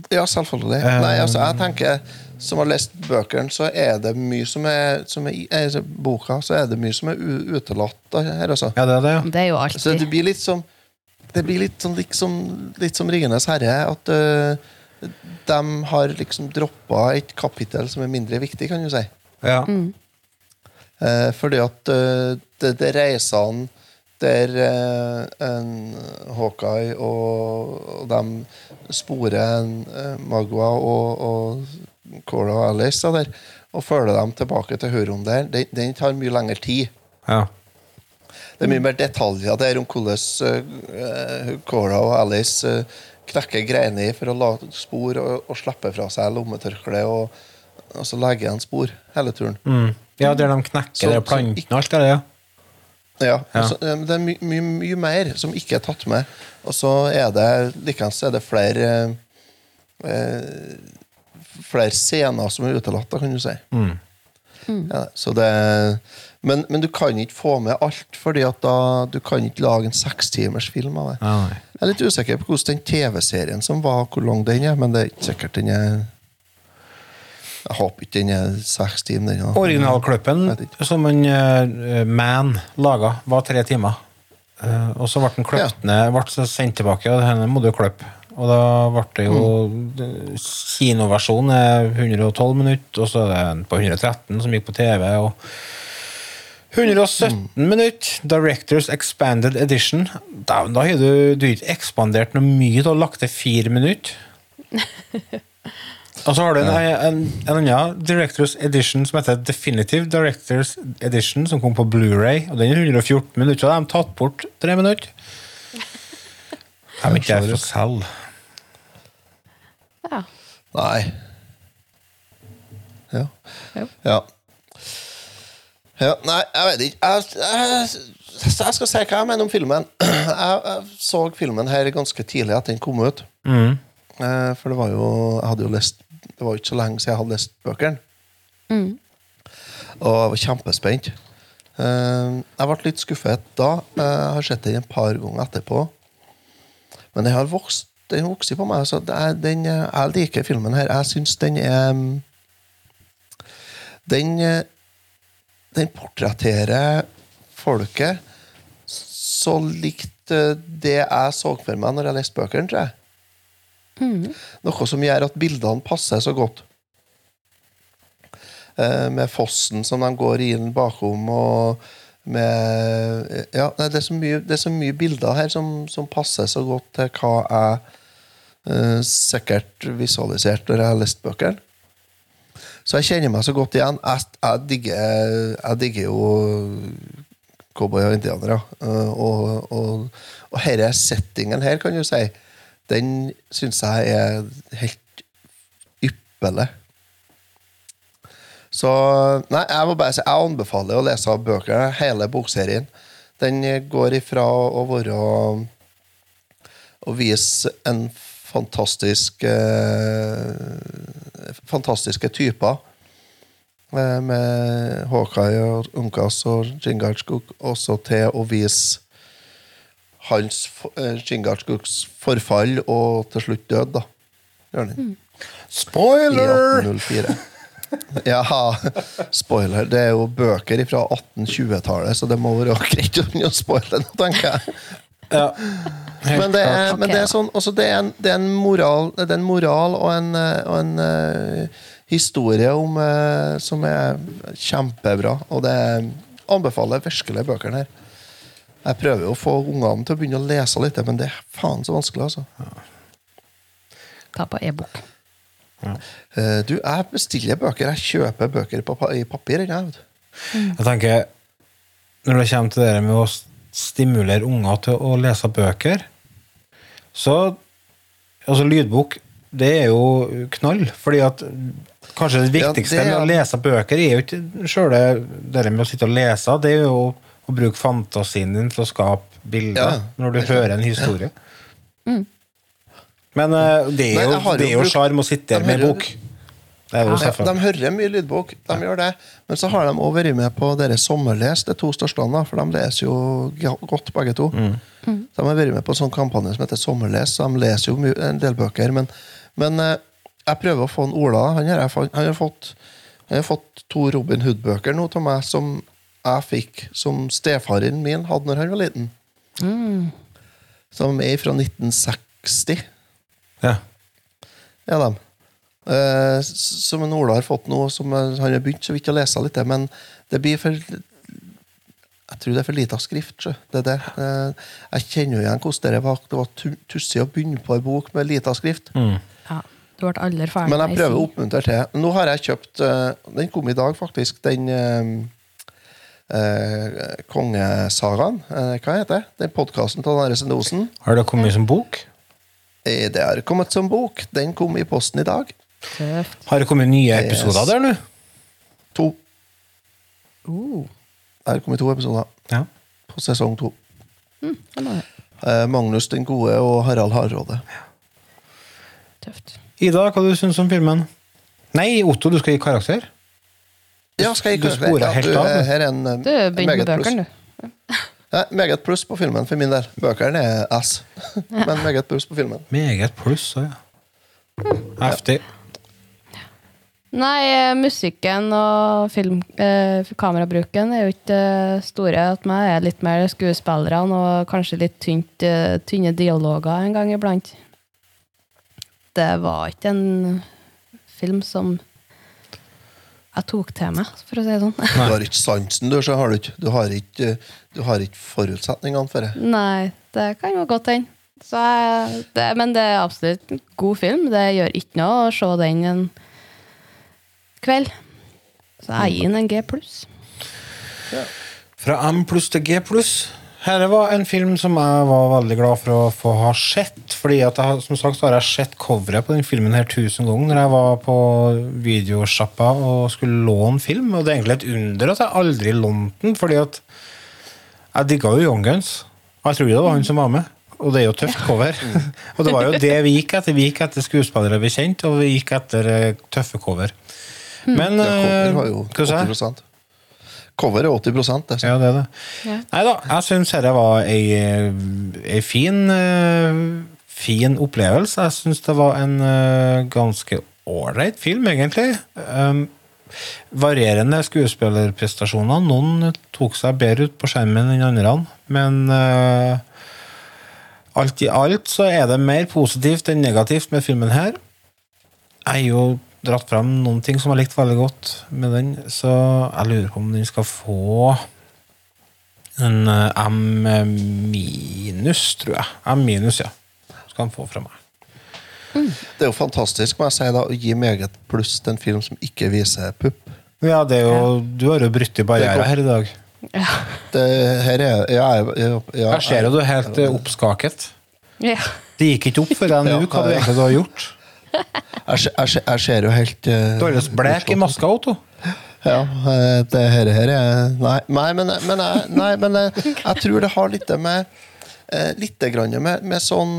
Ja, selvfølgelig. Eh. Nei, altså, jeg tenker Som har lest bøkene, så er det mye som er, som er i altså, boka, så er det mye som er utelatt her, altså. Ja, det er det, ja. Det er jo Så det blir litt som Det blir litt sånn liksom, litt som Ringenes herre, at uh, de har liksom droppa et kapittel som er mindre viktig, kan du si. ja. Eh, fordi at uh, det, det reisene der eh, en Hawkeye og, og de sporer en, eh, Magua og, og Cora og Alice der, og følger dem tilbake til Huron der, den, den tar mye lengre tid. ja. Det er mye mer detaljer der om hvordan Cora og Alice eh, knekker greiner i for å la spor og, og slippe fra seg lommetørkle og, og så legge igjen spor hele turen. Mm. ja, der de knekker Så- de så plantene og alt det der, ja. Ja, Ja. altså, eh, det er mye, mye, mye mer som ikke er tatt med. Og så er det likeens er det flere eh, Flere scener som er utelatt, kan du si. Ja, så det, men, men du kan ikke få med alt, fordi at da, du kan ikke lage en sekstimersfilm av det. Ja. Jeg er litt usikker på hvordan den TV-serien som var, hvor lang den er, men det er ikke sikkert den er Jeg håper ikke den er seks timer. Originalkløppen som en uh, man laga, var tre timer. Uh, og så ble den kløpt ned, ble sendt tilbake, og denne må du klippe. Og da ble det jo Mm. Kinoversjonen er 112 minutter, og så er det en på 113 som gikk på TV. og 117 Mm. minutter, Directors Expanded Edition. Da, da har du, du ikke ekspandert noe mye, du har lagt til fire minutter. Og så har du en, en, en annen Directors Edition som heter Definitive Directors Edition, som kom på Blu-ray og Den er 114 minutter, og de har tatt bort tre minutter. De er ikke der for å selge. Ja. Nei. Ja. Ja. Ja, nei, jeg vet ikke. Jeg, jeg, jeg skal si hva jeg mener om filmen. Jeg, jeg så filmen her ganske tidlig at den kom ut. Mm. Eh, For det var jo Jeg hadde jo lest Det var jo ikke så lenge siden jeg hadde lest bøkene. Og jeg var kjempespent. Eh, Jeg ble litt skuffet da. Eh, Jeg har sett den et par ganger etterpå. Men den har vokst, den har vokst på meg. Så det er, den, jeg liker filmen her. Jeg syns den er mm, Den, eh, den portretterer folket så likt eh, det jeg så for meg når jeg leste bøkene, tror jeg. Noe som gjør at bildene passer så godt. Eh, med fossen som de går inn bakom, og med Ja, det er så mye, det er så mye bilder her som, som passer så godt til hva jeg eh, sikkert visualiserte når jeg har lest bøkene. Så jeg kjenner meg så godt igjen. Jeg, jeg, digger, jeg digger jo cowboy og indianere. eh, Og, og, og denne settingen her, kan du si, den syns jeg er helt ypperlig. Så nei, jeg må bare si, jeg anbefaler å lese bøkene, hele bokserien. Den går ifra å være Å vise en fantastisk eh, Fantastiske typer. eh, Med Hawkeye og Unkas og Jingalskog, også til å vise hans uh, Jingalskogs forfall og til slutt død, da. Mm. Spoiler! I 1804. Ja, spoiler. Det er jo bøker fra 1820-tallet, så det må være greit å begynne å spoile nå, tenker jeg. Ja. Men det er, men det er sånn også det, er en, det, er en moral, det er en moral og en, eh, og en uh, historie om, uh, som er kjempebra. Og det anbefaler virkelig bøkene her. Jeg prøver jo å få ungene til å begynne å lese litt, men det er faen så vanskelig. altså. Ta på e-bok. Eh, Du, jeg bestiller bøker. Jeg kjøper bøker på, i papir. jeg, vet du. Jeg tenker, når det kommer til det med å stimulere unger til å lese bøker, så Altså, lydbok, det er jo knall, fordi at kanskje det Ja, viktigste det er- med å lese bøker er jo ikke sjøle det med å sitte og lese, det er jo å bruke fantasien din til å skape bilder Ja, når du er hører en historie. Men det Nei, er jeg jo, har det er jo jo brukt- sjarm å sitte der med hører- bok. Det er jo Ja, de hører mye lydbok, de gjør det. Men så har de òg vært med på dere sommerles, de to største, for de leser jo godt, begge to. Mm. De har vært med på en sånn kampanje som heter Sommerles. så De leser jo en del bøker, men, men eh, jeg prøver å få en Ola. Han har, han har, fått, han har fått to Robin Hood-bøker nå til meg som jeg fikk som stefaren min hadde når han var liten. Som er fra 1960 Ja. er de. Eh, som en Ola har fått nå, som eh, han har begynt så vidt å lese litt, men det blir for Jeg tror det er for lite av skrift. Det er det. Eh, jeg kjenner jo igjen hvordan det var. Det var tussig å begynne på en bok med lite av skrift. Ja, du ble aldri ferdig. Men jeg prøver å oppmuntre til. Nå har jeg kjøpt Den kom i dag, faktisk. Den eh, Kongesagaen. Eh, hva heter det? Den podkasten til Are Sende Osen. Har det kommet som bok? Eh, Det har kommet som bok. Den kom i posten i dag. Tøft. Har det kommet nye Yes. episoder der nå? To. Uh, Det har kommet to episoder Ja. på sesong to. Mm. Eh, Magnus den gode og Harald Hardråde. Tøft. Ida, hva du syns om filmen? Nei, Otto, du skal gi karakter? Ja, skal jeg Du karakter. Ja, du, av, eh, du. Her er en eh, Du begynner med meget pluss. bøkene, du. Ja, meget pluss på filmen for min del. Bøkene er ass. Men meget pluss på filmen. Meget pluss, ja. Heftig. Nei, eh, musikken og film, eh, kamerabruken er jo ikke store at meg. er litt mer skuespillerne og kanskje litt tynt, eh, tynne dialoger en gang iblant. Det var ikke en film som jeg tok til meg, for å si det sånn. Du har ikke sansen, du, så har du ikke. Du har ikke, eh, du har ikke forutsetningene for det. Nei, det kan jo godt hende. Så jeg- det- Men det er absolutt en god film. Det gjør ikke noe å se den en kveld. Så jeg gir den en G pluss. Fra M pluss til G pluss. Dette var en film som jeg var veldig glad for å få ha sett. Fordi at jeg, som sagt så har jeg sett coveret på den filmen her tusen ganger når jeg var på videosjappa og skulle låne film. Og det er egentlig et under at jeg aldri lånte den, fordi at jeg digga jo Young Guns. Og jeg tror det var han som var med. Og det er jo tøft cover. og det var jo det vi gikk etter. Vi gikk etter skuespillere vi kjente, og vi gikk etter eh, tøffe cover. Men Ja, cover har eh, jo hva sa 80 Cover er 80 det. Ja, det er det. Ja. Nei da, jeg syns dette var ei, ei fin eh, fin opplevelse. Jeg syns det var en eh, ganske ålreit film, egentlig. Um, varierende skuespillerprestasjoner. Noen tok seg bedre ut på skjermen enn andre, men uh, alt i alt så er det mer positivt enn negativt med filmen her. Jeg er jo dratt frem noen ting som jeg likte veldig godt med den, så jeg lurer på om den skal få en eh, M minus, tror jeg. M minus, ja. Skal den få fra meg. Det er jo fantastisk må jeg si da, å gi meget pluss til en film som ikke viser pupp. Ja, det er jo, Du har jo brutt i barriera her i dag. Det her er ja, ja, ja, Jeg ser jo du er helt eh, oppskaket. Ja. Det gikk ikke opp for deg nå hva du egentlig har gjort. Jeg, jeg, jeg ser jo helt uh, Du er litt blek i maska, Otto. Ja, eh, det her, her er Nei, nei men, men, jeg, nei, men jeg, jeg tror det har litt med eh, Litt grann med, med sånn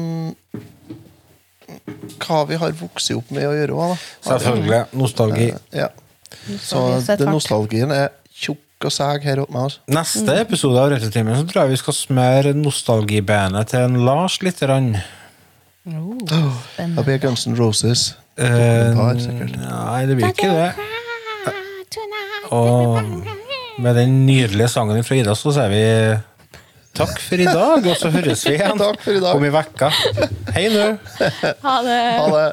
Hva vi har vokst opp med å gjøre òg, da. Selvfølgelig. Nostalgi. Ja. Så det nostalgien er tjukk og seg her oppe med oss. Neste episode av så tror jeg vi skal smøre nostalgibenet til en Lars litt. Rann. Da blir Guns N' Roses. Eh, par, nei, det blir ikke det. Og med den nydelige sangen fra Ida, så sier vi takk for i dag, og så høres vi igjen Takk for i dag. om i vekka. Hei nå! Ha det. Ha det.